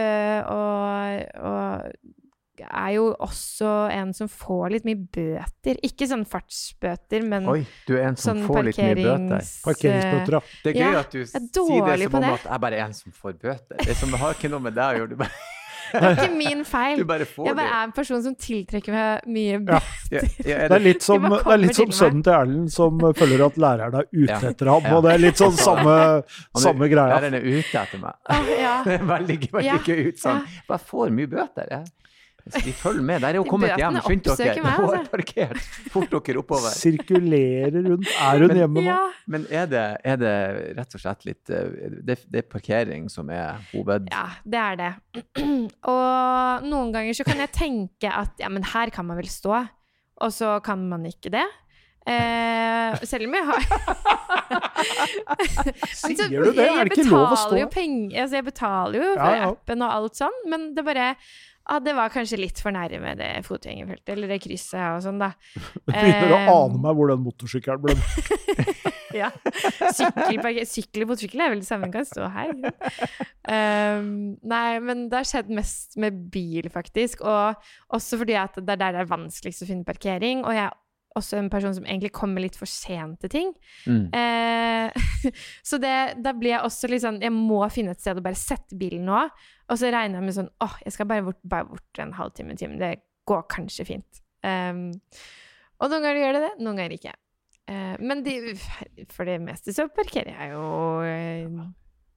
og, og er jo også en som får litt mye bøter. Ikke sånn fartsbøter, men Oi, du er en som sånn får litt mye bøter. Parkeringsbøter, ja. Det er gøy Ja, at du er sier det som om det. at jeg bare er en som får bøter. Det som har ikke noe med deg å gjøre. Du bare, Det er ikke min feil. du bare får Jeg bare det. er en person som tiltrekker meg mye Ja. bøter. Ja, ja, Det er litt som, bare det er litt som til sønnen til Erlend som føler at læreren er ute etter ham. Ja. Og det er litt sånn samme, samme greia. Læreren er ute etter meg. Ah, ja. Det er veldig, veldig Ja, gøy ut sånn. bare får mye bøter. Jeg. Så de følger med. Der er jo kommet hjem. Skynd dere. meg, Hun har altså. parkert. Fort dere oppover. Sirkulerer rundt. Er hun Men- hjemme nå? ja. Men er det, er det rett og slett litt eh, Det, det er parkering som er hoved... Ja, det er det. Og noen ganger så kan jeg tenke at ja, men her kan man vel stå, og så kan man ikke det. Eh, selv om jeg har Altså, Sier du det? Er det ikke lov å stå? jo penger Altså, jeg betaler jo for Ja, ja. appen og alt sånn, men det bare ah, det var kanskje litt for nærme det fotgjengerfeltet, eller det krysset og sånn, da. Jeg begynner å Eh, ane meg hvor den motorsykkelen ble. Ja. Sykkel, sykkel motorsykkel er vel det samme, kan stå her. Um, nei, men det har skjedd mest med bil, faktisk. Og også fordi at det er der det er vanskeligst å finne parkering. Og jeg også en person som egentlig kommer litt for sent til ting. Mm. Eh, så det, da blir jeg også litt sånn Jeg må finne et sted å bare sette bilen nå. Og så regner jeg med sånn åh, jeg skal bare bort, bare bort en halvtime, time. Det går kanskje fint. Um, og noen ganger gjør det det, noen ganger ikke. Uh, men de, for det meste så parkerer jeg jo eh,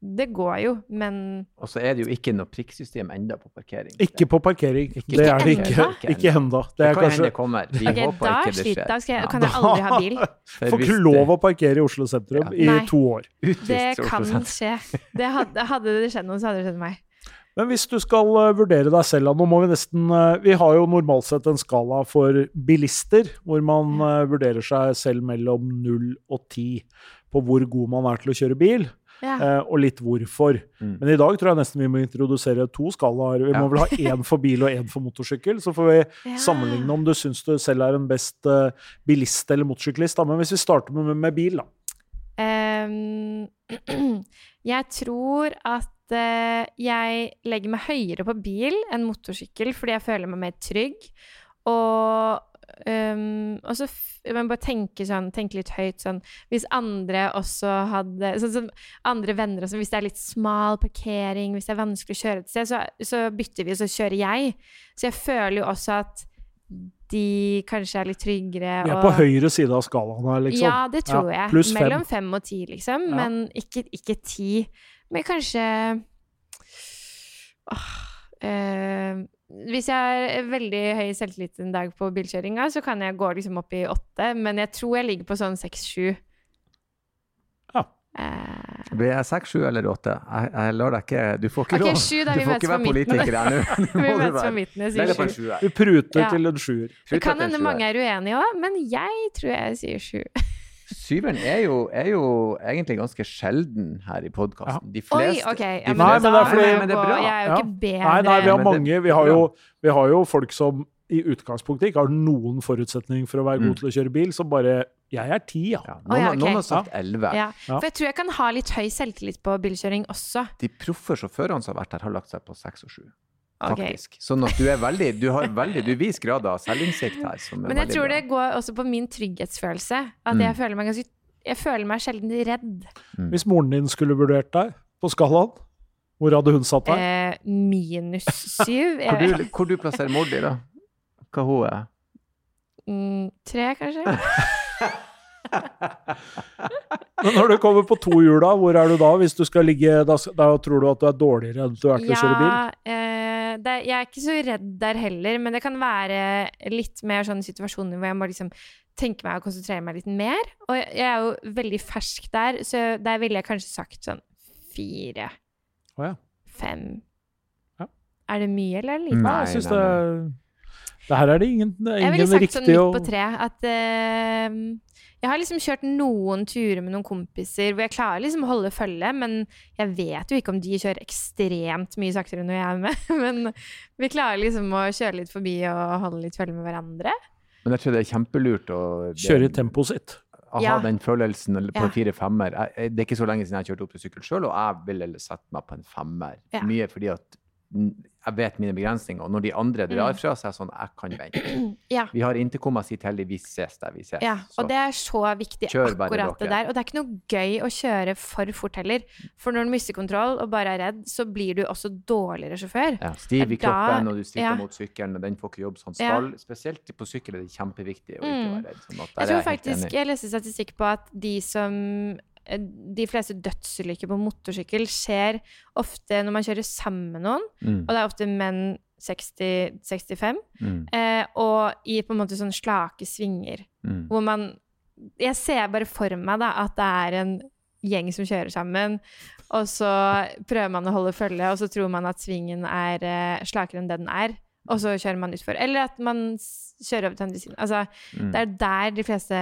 Det går jo, men Og så er det jo ikke noe prikksystem enda på parkering. Ikke på parkering. Ikke det er det ikke. Enda. Ikke ennå. Det Det kan kan hende kanskje det kommer. Vi okay, håper da ikke det skjer. da skal jeg, Ja. kan jeg aldri ha bil. Får ikke lov å parkere i Oslo sentrum Ja. i Nei. to år. Utvist Det kan skje. Det hadde, hadde det skjedd noe, så hadde det skjedd meg. Men hvis du skal eh, vurdere deg selv, nå må vi nesten eh, Vi har jo normalt sett en skala for bilister, hvor man eh, vurderer seg selv mellom 0 og 10 på hvor god man er til å kjøre bil, Ja. eh, og litt hvorfor. Mm. Men i dag tror jeg nesten vi må introdusere to skalaer. Vi Ja. må vel ha én for bil og én for motorsykkel. Så får vi yeah. sammenligne om du syns du selv er en best eh, bilist eller motorsyklist. Da. Men hvis vi starter med, med bil, da. Um, jeg tror at uh, jeg legger meg høyere på bil enn motorsykkel fordi jeg føler meg mer trygg. Og, ehm, og så jeg bare tenke, sånn, tenke litt høyt sånn Hvis andre også hadde Sånn som andre venner og sånn, Hvis det er litt smal parkering, hvis det er vanskelig å kjøre et sted, så, så bytter vi, og så kjører jeg. Så jeg føler jo også at de kanskje er litt tryggere. Vi er og- på høyre side av skalaen her, liksom. ja, det tror Ja, jeg. pluss fem. Mellom fem og ti, liksom. Ja. Men ikke, ikke ti. Men kanskje Åh, eh, Hvis jeg er veldig høy selvtillit en dag på bilkjøringa, så kan jeg gå liksom opp i åtte. Men jeg tror jeg ligger på sånn seks-sju. Ja. Eh, Blir jeg seks, sju eller åtte? Jeg, jeg lar deg ikke Du får ikke lov. sju, da. Du Vi får ikke være politiker her nå. Vi møtes på midten. Jeg sier sju. Vi pruter Ja. til en sjuer. Det kan hende mange er uenige òg, men jeg tror jeg sier sju. Syveren er jo, er jo egentlig ganske sjelden her i podkasten. De Oi, okay. ok. men, de men, Nei, men det er fordi- men det er bra. Jeg er jo ikke bedre. Nei, nei, vi har mange. Vi har, jo, vi har jo folk som i utgangspunktet ikke har noen forutsetning for å være Mm. god til å kjøre bil, som bare Jeg er ti, ja. Ja, Noen, oh, ja, har- noen har sagt elleve. Ja. Ja. For jeg tror jeg kan ha litt høy selvtillit på bilkjøring også. De proffe sjåførene som har vært her, har lagt seg på seks og sju. Ok. Faktisk. Sånn at du er veldig Du har veldig Du viser grad av selvinnsikt her. Som er Men jeg tror bra. det går også på min trygghetsfølelse. At Mm. jeg føler meg ganske Jeg føler meg sjelden redd. Hvis moren din skulle vurdert deg på skalaen, hvor hadde hun satt deg? Eh, minus syv. Hvor du, hvor du plasserer mor di, da? Hva hun er? mm, tre, kanskje? Men når du kommer på to hjul, da, hvor er du da? Hvis du skal ligge, da, da tror du at du er dårligere enn du er til å kjøre bil? Ja, eh, det, jeg er ikke så redd der heller, men det kan være litt mer sånne situasjoner hvor jeg må liksom tenke meg og konsentrere meg litt mer. Og jeg jeg er jo veldig fersk der, så der ville jeg kanskje sagt sånn fire, Oh, ja. fem. Ja. Er det mye, eller er det lite? Nei, jeg syns det Det her er det ingen, riktig å... Jeg ville ingen sagt riktig sånn midt på tre. At eh, jeg har liksom kjørt noen turer med noen kompiser hvor jeg klarer liksom å holde følge, men jeg vet jo ikke om de kjører ekstremt mye saktere når jeg er med. Men vi klarer liksom å kjøre litt forbi og holde litt følge med hverandre. Men jeg tror det er kjempelurt å kjøre i tempoet sitt. å ha Ja. den følelsen på Ja. en fire-femmer. Jeg- jeg- Det er ikke så lenge siden jeg kjørte opp til sykkel sjøl, og jeg ville sette meg på en femmer. Ja. Mye fordi at jeg vet mine begrensninger, og når de andre drar fra fra, så er det sånn Jeg kan vente. Ja. Vi har intercoma sitt heldig, vi ses der vi ses. Ja, Så og det er så viktig, akkurat det der. Og det er ikke noe gøy å kjøre for fort heller. For når du mister kontroll og bare er redd, så blir du også dårligere sjåfør. ja, stiv i kroppen, og du stritter ja. mot sykkelen, og den får ikke jobb som skal. Ja. Spesielt på sykkel er det kjempeviktig å ikke Mm. være redd. Sånn Jeg tror faktisk. Jeg leste statistikk på at de som De fleste dødsulykker på motorsykkel skjer ofte når man kjører sammen med noen, Mm, og det er ofte menn 60-65, mm, eh, og i på en måte sånn slake svinger, mm. hvor man Jeg ser bare for meg da at det er en gjeng som kjører sammen, og så prøver man å holde følge, og så tror man at svingen er eh, slakere enn det den er, og så kjører man utfor. Eller at man kjører over til andre siden. Altså, Mm. det er der de fleste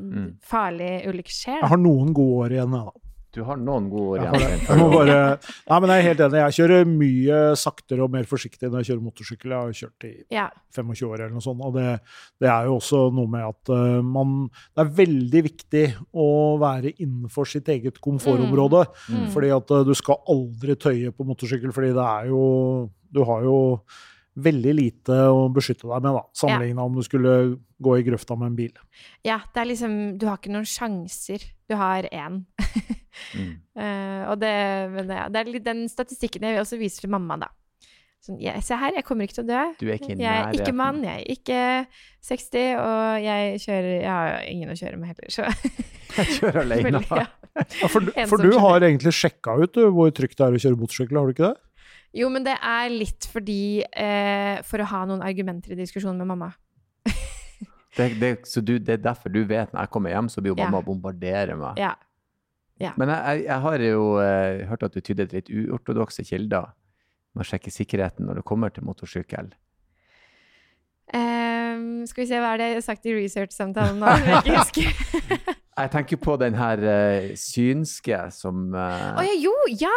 Mm. farlige ulykker skjer. Jeg har noen gode år igjen, jeg, da. Du har noen gode år igjen. jeg må bare Nei, men jeg er helt enig. Jeg kjører mye saktere og mer forsiktig når jeg kjører motorsykkel. Jeg har kjørt i Ja. 25 år eller noe sånt, og det, det er jo også noe med at uh, man Det er veldig viktig å være innenfor sitt eget komfortområde. Mm. Fordi at uh, du skal aldri tøye på motorsykkel, fordi det er jo Du har jo veldig lite å beskytte deg med, da, sammenligna om du skulle gå i grøfta med en bil. ja, det er liksom Du har ikke noen sjanser. Du har én. Mm. uh, og det, men det, det er litt den statistikken jeg også viser til mamma, da. Sånn, ja, se her, jeg kommer ikke til å dø. Du er ikke Jeg er ikke mann, jeg er ikke 60, og jeg kjører Jeg har ingen å kjøre med heller, så Jeg kjører alene. Veldig, ja. Ja, for, du- for du har egentlig sjekka ut du, hvor trygt det er å kjøre motorsykkel, har du ikke det? Jo, men det er litt fordi eh, For å ha noen argumenter i diskusjonen med mamma. Det, det, så du, det er derfor du vet når jeg kommer hjem, så blir jo mamma ja. bombardere meg. Ja. Men jeg, jeg, jeg har jo eh, hørt at du tyder til litt uortodokse kilder. med å sjekke sikkerheten når det kommer til motorsykkel? Um, skal vi se, hva er det jeg har sagt i research-samtalen nå? Jeg tenker på den her uh, synske som uh, oh, ja, jo, ja!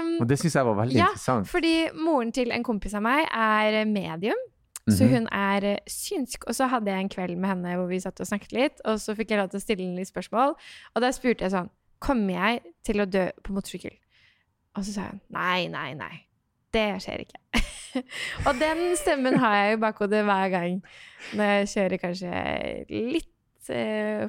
Um, Og det syns jeg var veldig Ja, interessant. fordi moren til en kompis av meg er medium. Så Mhm. hun er eh, synsk. Og så hadde jeg en kveld med henne hvor vi satt og snakket litt, og så fikk jeg lov til å stille henne litt spørsmål. Og da spurte jeg sånn Kommer jeg til å dø på motorsykkel? Og så sa hun nei, nei, nei. Det skjer ikke. og den stemmen har jeg i bakhodet hver gang når jeg kjører kanskje litt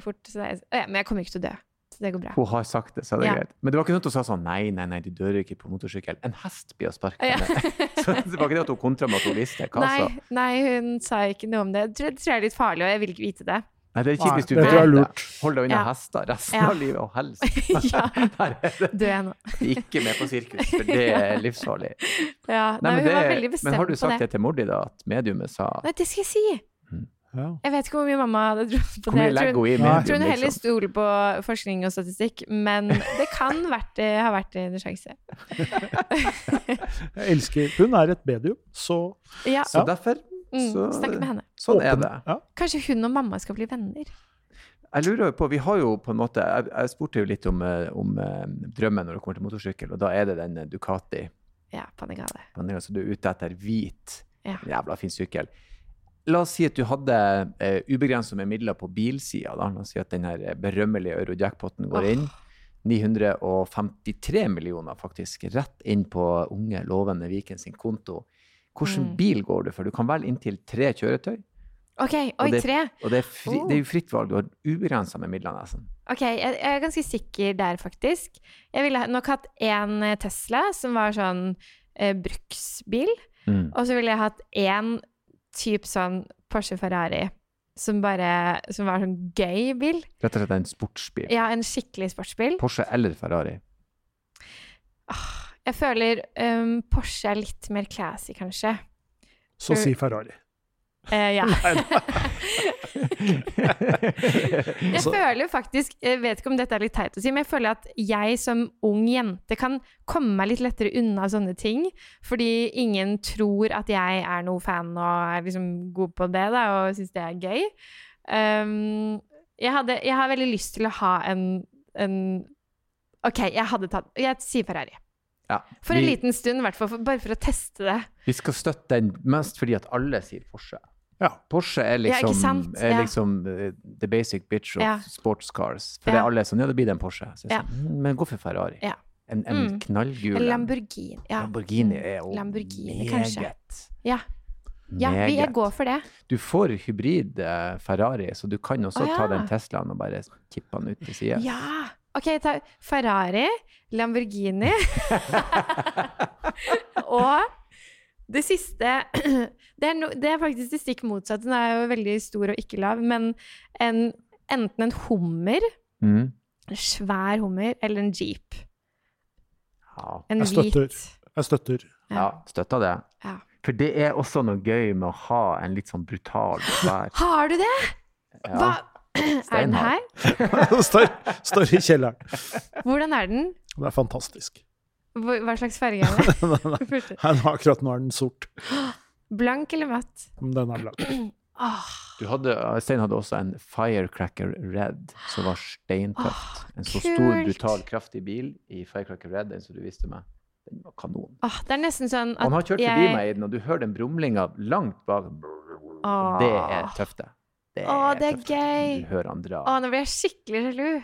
fort. Så jeg, ja, men jeg kommer ikke til å dø. Så det går bra. Hun har sagt det, så er Ja. greit. Men det var ikke noe at hun sa sånn nei, nei, nei, du dør ikke på motorsykkel. En hest blir å sparke Ja. Så det var ikke det at hun kontra med at hun visste. Hva Nei, så? nei, hun sa ikke noe om det. Det tror, det tror jeg er litt farlig, og jeg vil ikke vite det. Nei, det er kjipt hvis du vet jeg det. Hold deg unna Ja. hester resten Ja. av livet, og helst. Ja. Dø det jeg nå. ikke med på sirkus, for det er livsfarlig. Ja, nei, Nei, men, hun var det, veldig bestemt men har du sagt det. det til mor di, da? At mediumet sa Nei, det skal jeg si! Ja. Jeg vet ikke hvor mye mamma hadde trodd på det. Jeg tror, jeg tror hun heller liksom? stoler på forskning og statistikk, men det kan vært, ha vært en sjanse. Jeg elsker Hun er et medium, så Ja, Så derfor mm, så, Snakk med henne. Sånn er det. Ja. Kanskje hun og mamma skal bli venner? Jeg lurer på, Vi har jo på en måte Jeg, jeg spurte jo litt om, eh, om eh, drømmen når det kommer til motorsykkel, og da er det den eh, Ducati. Ja, Panigale. Altså du er ute etter hvit, Ja. jævla fin sykkel. La oss si at du hadde eh, ubegrenset med midler på bilsida. La oss si at den berømmelige euro-jackpoten går inn. 953 millioner, faktisk, rett inn på unge, lovende Viken sin konto. Hvilken Mm. bil går du for? Du kan velge inntil tre kjøretøy. OK, oi, det- tre. Og det er, fri, Oh. det er jo fritt valg. Du har ubegrensa med midler, nesten. Ok, jeg, jeg er ganske sikker der, faktisk. Jeg ville nok hatt én eh, Tesla, som var sånn eh, bruksbil. Mm. Og så ville jeg hatt én type sånn Porsche Ferrari, som bare Som var sånn gøy bil. Rett og slett en sportsbil. Ja, en skikkelig sportsbil. Porsche eller Ferrari. Ah, jeg føler um, Porsche er litt mer classy, kanskje. så si Ferrari. Eh, ja. Jeg føler faktisk, jeg vet ikke om dette er litt teit å si, men jeg føler at jeg som ung jente kan komme meg litt lettere unna sånne ting, fordi ingen tror at jeg er noe fan og er liksom god på det, da, og syns det er gøy. Um, jeg, hadde, jeg har veldig lyst til å ha en, en OK, jeg hadde tatt Jeg sier Ferrari. Ja, For en vi, liten stund, i hvert fall. for- Bare for å teste det. vi skal støtte den mest fordi at alle sier Porsche. Ja. Porsche er liksom, ja, er liksom eh, the basic bitch of Ja. sports cars. For Ja. det er alle sånn, ja, det blir det en Porsche. Så jeg Ja. sånn, «Mm, men gå for Ferrari. Ja. En, en Mm. knallgul en. Lamborghini. Ja. Lamborghini er jo Lamborghini, meget. kanskje. Ja. Ja, vi, er jeg går for det. Du får hybrid eh, Ferrari, så du kan også Å, ta den Teslaen og bare kippe den ut til side. Ja! OK, ta Ferrari, Lamborghini Og det siste det er, no, det er faktisk det stikk motsatte. Den er jo veldig stor og ikke lav, men en, enten en hummer, Mm. en svær hummer, eller en jeep. Ja. En Jeg støtter. hvit. Jeg støtter. ja, støtter det. Ja. For det er også noe gøy med å ha en litt sånn brutal svær Har du det? ja. Hva? Er den her? står, står i kjelleren. Hvordan er den? Det er fantastisk. Hva hva slags farge er det? Nei, Akkurat nå er den sort. Blank eller matt? Den er blank. Du hadde, Stein hadde også en Firecracker Red som var steintøft. Åh, en så stor, brutal, kraftig bil i Firecracker Red, den som du viste meg. Den var kanon. åh, det er nesten sånn at Han har kjørt forbi jeg- meg i den, og du hører den brumlinga langt bak. Åh. Det er tøft, det. Det Åh, det er tøft. gøy. Du hører han dra. Å, nå blir jeg skikkelig sjalu.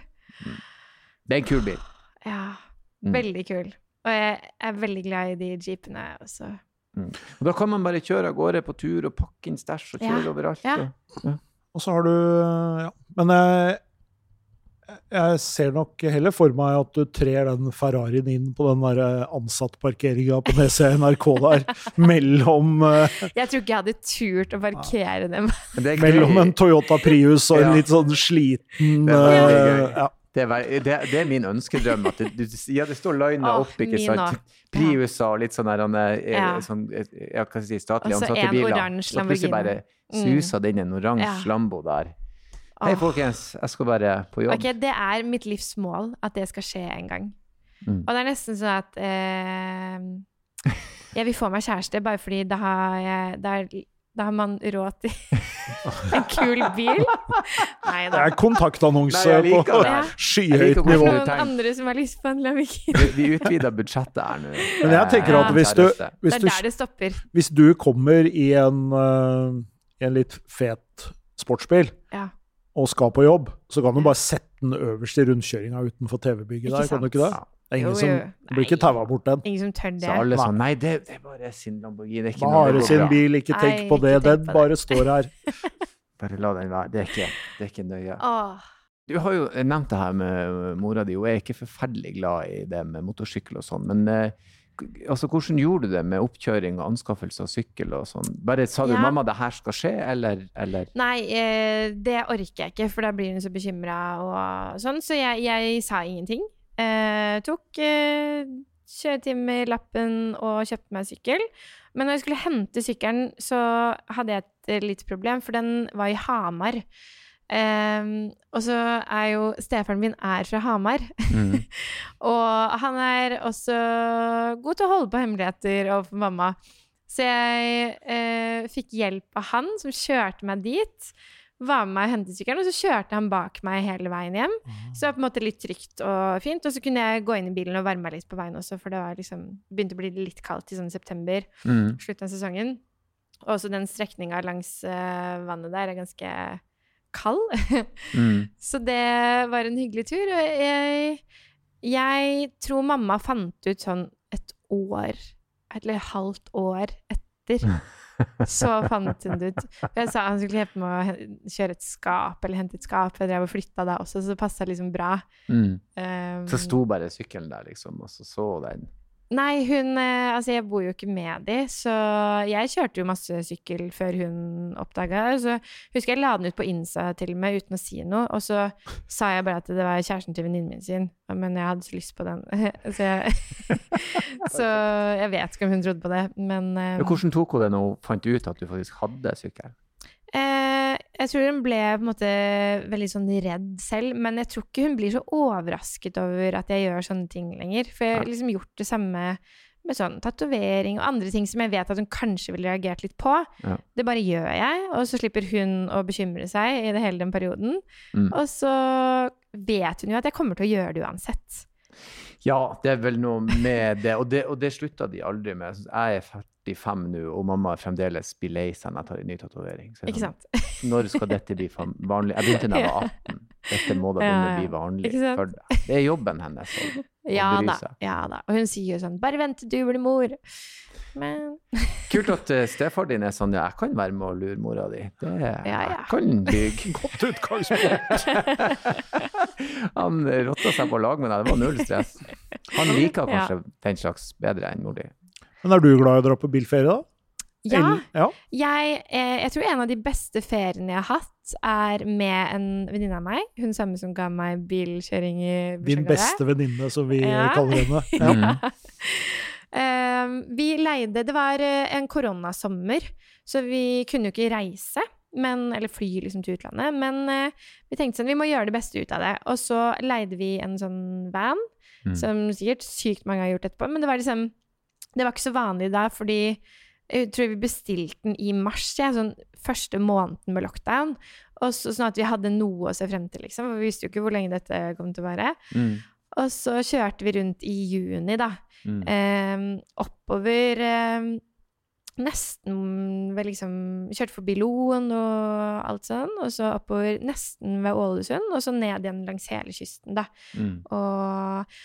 Det er en kul bil. Ja, Mm. veldig kul. Og jeg er veldig glad i de jeepene også. Og da kan man bare kjøre av gårde på tur og pakke inn stæsj og kjøre Ja, overalt. ja. og- Og så har du Ja. Men jeg, jeg ser nok heller for meg at du trer den Ferrarien inn på den der ansattparkeringa på DC NRK der, mellom, eh, Jeg tror ikke jeg hadde turt å parkere dem. Men det er mellom en Toyota Prius og en Ja. litt sånn sliten Det er eh, ja. Det er, det, det er min ønskedrøm. At det, du, ja, det står lina oh, opp, ikke sant? Priuser og litt sånn der, eh, Ja. sånn, eh, ja, hva skal jeg si, statlig Og så ansatte en biler. oransje Så plutselig bare suser det inn en oransje Ja. Lambo der. Hei, folkens, jeg skal bare på jobb. Ok, Det er mitt livs mål at det skal skje en gang. Mm. Og det er nesten sånn at eh, Jeg vil få meg kjæreste bare fordi da har, jeg, da da har man råd til en kul bil. Nei Det er kontaktannonse Nei, på. Ja. Skyhøyt liker Det er noen andre som har lyst på en Lamborghini. Vi, vi utvider budsjettet her nå. Men jeg tenker at hvis du, hvis Det hvis du, hvis du kommer i en, uh, i en litt fet sportsbil Ja. Og skal på jobb, så kan du bare sette den øverst i rundkjøringa utenfor TV-bygget der, kan du ikke det? Det er ingen Jo, som jo. som blir ikke taua bort den. Ingen som tør Så det. alle Nei. sånn Nei, det, det er bare sin Lamborghini. Det er ikke Bare sin bra. bil, ikke tenk Nei, på det. Den på bare står her. Bare la den være. Det er ikke, det er ikke nøye. Åh. Du har jo nevnt det her med mora di. Hun er ikke forferdelig glad i det med motorsykkel og sånn. Men eh, altså, hvordan gjorde du det med oppkjøring og anskaffelse av sykkel og sånn? Bare sa du Ja. 'mamma, det her skal skje', eller, eller? Nei, eh, det orker jeg ikke, for da blir hun så bekymra og sånn. Så jeg, jeg sa ingenting. Eh, tok eh, kjøretimer-lappen og kjøpte meg sykkel. Men når jeg skulle hente sykkelen, så hadde jeg et eh, lite problem, for den var i Hamar. Ehm, og så er jo stefaren min er fra Hamar. Mm. Og han er også god til å holde på hemmeligheter overfor mamma. Så jeg eh, fikk hjelp av han, som kjørte meg dit. Var med meg og hentet sykkelen, og så kjørte han bak meg hele veien hjem. Så det var på en måte litt trygt og fint. Og så kunne jeg gå inn i bilen og varme meg litt på veien også, for det var liksom, begynte å bli litt kaldt i sånn september, Mm. slutten av sesongen. Og også den strekninga langs uh, vannet der er ganske kald. Mm. Så det var en hyggelig tur. Og jeg, jeg tror mamma fant ut sånn et år, eller et halvt år etter. Så fant hun det ut. Jeg sa han skulle hjelpe meg å kjøre et skap, eller hente et skap. Jeg drev og flytta da også, så det passa liksom bra. Mm. Um, Så sto bare sykkelen der, liksom, og så så den. Nei, hun eh, Altså, jeg bor jo ikke med de, så jeg kjørte jo masse sykkel før hun oppdaga det. Så husker jeg la den ut på Insta til og med uten å si noe, og så sa jeg bare at det var kjæresten til venninnen min sin, men jeg hadde så lyst på den. så, jeg, så jeg vet ikke om hun trodde på det, men eh, Men hvordan tok hun det når hun fant ut at du faktisk hadde sykkel? Eh, jeg tror hun ble på en måte veldig sånn redd selv, men jeg tror ikke hun blir så overrasket over at jeg gjør sånne ting lenger. For jeg har liksom gjort det samme med sånn tatovering og andre ting som jeg vet at hun kanskje ville reagert litt på. Ja. Det bare gjør jeg, og så slipper hun å bekymre seg i det hele den perioden. Mm. Og så vet hun jo at jeg kommer til å gjøre det uansett. Ja, det er vel noe med det, og det, og det slutta de aldri med. Jeg er 45 nå, og mamma fremdeles blir lei seg når jeg tar en ny tatovering. Er sånn. Når skal dette bli vanlig? Jeg begynte da jeg var 18. Dette må da begynne å bli vanlig Ikke sant? for deg. Det er jobben hennes. å- å Ja bry da, seg. ja da. Og hun sier jo sånn 'bare vent til du blir mor'. Men Kult at uh, stefar din er sånn ja, jeg kan være med og lure mora di. Det Ja, ja. jeg kan bygge. Godt utgangspunkt. Han rotta seg på lag med deg, det var null stress. Han liker kanskje den slags bedre enn mor di. Men er du glad i å dra på bilferie, da? ja. Eller- ja. Jeg, eh, jeg tror en av de beste feriene jeg har hatt, er med en venninne av meg. Hun samme som ga meg bilkjøring i Din beste venninne, som vi Ja. kaller henne. Ja. Eh, vi leide Det var eh, en koronasommer, så vi kunne jo ikke reise. Men, eller fly liksom til utlandet. Men uh, vi tenkte sånn, vi må gjøre det beste ut av det. Og så leide vi en sånn van, Mm. som sikkert sykt mange har gjort etterpå. Men det var liksom Det var ikke så vanlig da, fordi jeg tror vi bestilte den i mars, ja, sånn første måneden med lockdown. Og så, sånn at vi hadde noe å se frem til, liksom. For vi visste jo ikke hvor lenge dette kom til å vare. Mm. Og så kjørte vi rundt i juni, da. Mm. Eh, oppover eh, nesten ved liksom Kjørte forbi Loen og alt sånn. Og så oppover nesten ved Ålesund, og så ned igjen langs hele kysten, da. Mm. Og,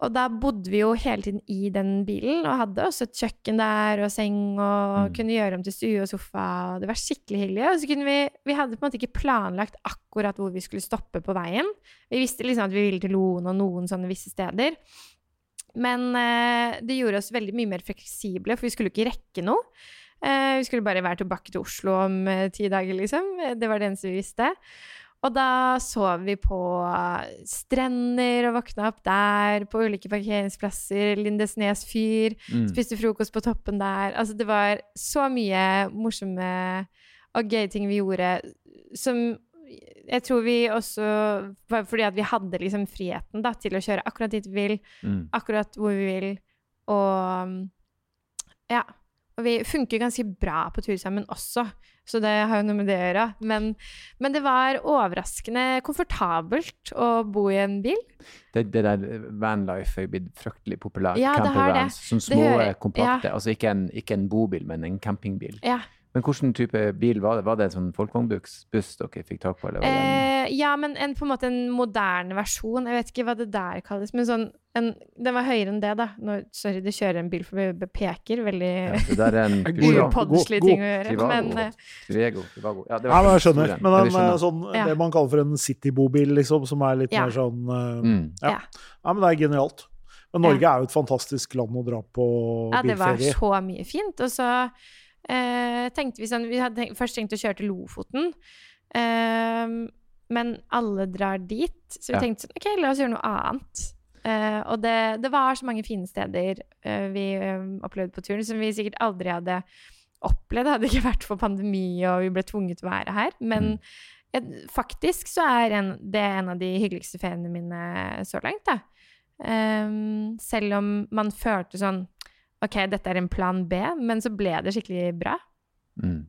og da bodde vi jo hele tiden i den bilen, og hadde også et kjøkken der, og seng, og Mm. kunne gjøre om til stue og sofa, og det var skikkelig hyggelig. Og så kunne vi Vi hadde på en måte ikke planlagt akkurat hvor vi skulle stoppe på veien. Vi visste liksom at vi ville til Loen og noen sånne visse steder. Men eh, det gjorde oss veldig mye mer fleksible, for vi skulle ikke rekke noe. Eh, vi skulle bare være tilbake til Oslo om eh, ti dager, liksom. Det var det eneste vi visste. Og da sov vi på eh, strender og våkna opp der, på ulike parkeringsplasser, Lindesnes fyr, Mm. spiste frokost på toppen der. Altså, det var så mye morsomme og gøye ting vi gjorde, som jeg tror vi også var fordi at vi hadde liksom friheten da, til å kjøre akkurat dit vi vil, Mm. akkurat hvor vi vil, og, Ja. Og vi funker ganske bra på tur sammen også, så det har jo noe med det å gjøre. Men, men det var overraskende komfortabelt å bo i en bil. Det, det der vanlife er blitt fryktelig populært. Ja, Campervans. Sånne små, Det hører- kompakte. Altså ikke en, ikke en bobil, men en campingbil. Ja. Men hvilken type bil var det? Var det en sånn folkevognbuss buss dere fikk tak på? Eller var det en, Eh, ja, men en, på en måte en moderne versjon. Jeg vet ikke hva det der kalles, men sånn en, Den var høyere enn det, da. Nå, sorry, det kjører en bil forbi og peker. Veldig ja, det der er en ja. god- ting å gjøre. Trivago. Men eh, Trivago. Trivago. Ja, det Ja, men jeg skjønner. en. Men Ja, en, skjønner. eh, sånn, Ja. det man kaller for en citybobil, liksom, som er litt Ja. mer sånn eh, Mm. ja. Ja. ja, men det er genialt. Men Norge er jo et fantastisk land å dra på bilferie. ja, det var så mye fint. Og så eh, tenkte vi sånn Vi hadde tenkt, først tenkt å kjøre til Lofoten. Ehm, men alle drar dit, så vi Ja. tenkte sånn OK, la oss gjøre noe annet. Eh, og det, det var så mange fine steder eh, vi eh, opplevde på turen, som vi sikkert aldri hadde opplevd Det hadde ikke vært for pandemi og vi ble tvunget til å være her. Men eh, faktisk så er en, det en av de hyggeligste feriene mine så langt, da. Um, selv om man følte sånn OK, dette er en plan B, men så ble det skikkelig bra. Mm.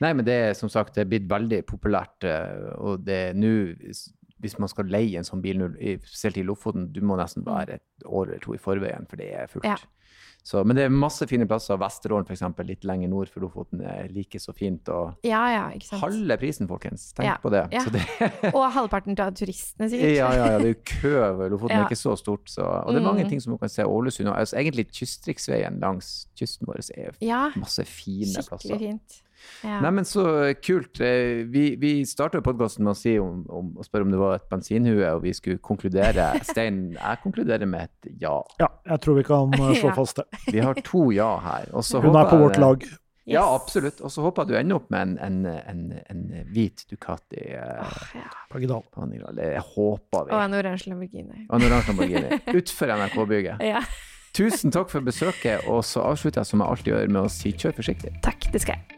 Nei, men det er som sagt det er blitt veldig populært, eh, og det er nå hvis- Hvis man skal leie en sånn bil, spesielt i Lofoten, du må nesten være et år eller to i forveien, for det er fullt. Ja. Så, men det er masse fine plasser. Vesterålen f.eks., litt lenger nord for Lofoten, er like så fint. Og Ja, ja, halve prisen, folkens. Tenk Ja, på det. det Og halvparten av turistene, sikkert. ja, ja, ja, det er jo kø Lofoten, er ikke så stort. Så, og det er mange Mm. ting som man kan se. Ålesund og altså, egentlig kystriksveien langs kysten vår er masse fine skikkelig plasser. fint. Ja. Nei, men så kult. Eh, Vi, vi starta podkasten med å si om, om, å spørre om det var et bensinhue, og vi skulle konkludere. Stein, jeg konkluderer med et ja. Ja, jeg tror vi kan eh, slå Ja. fast det. Vi har to ja her. Hun er på vårt lag. lag. Ja, absolutt. Og så håper jeg du ender opp med en, en, en, en hvit Ducati Åh, ja. Pagidal. Det håper vi. Og en oransje Lamborghini. Og en oransje Lamborghini. Utfor NRK-bygget. Ja, Tusen takk for besøket, og så avslutter jeg som jeg alltid gjør med å si kjør forsiktig. takk. Det skal jeg.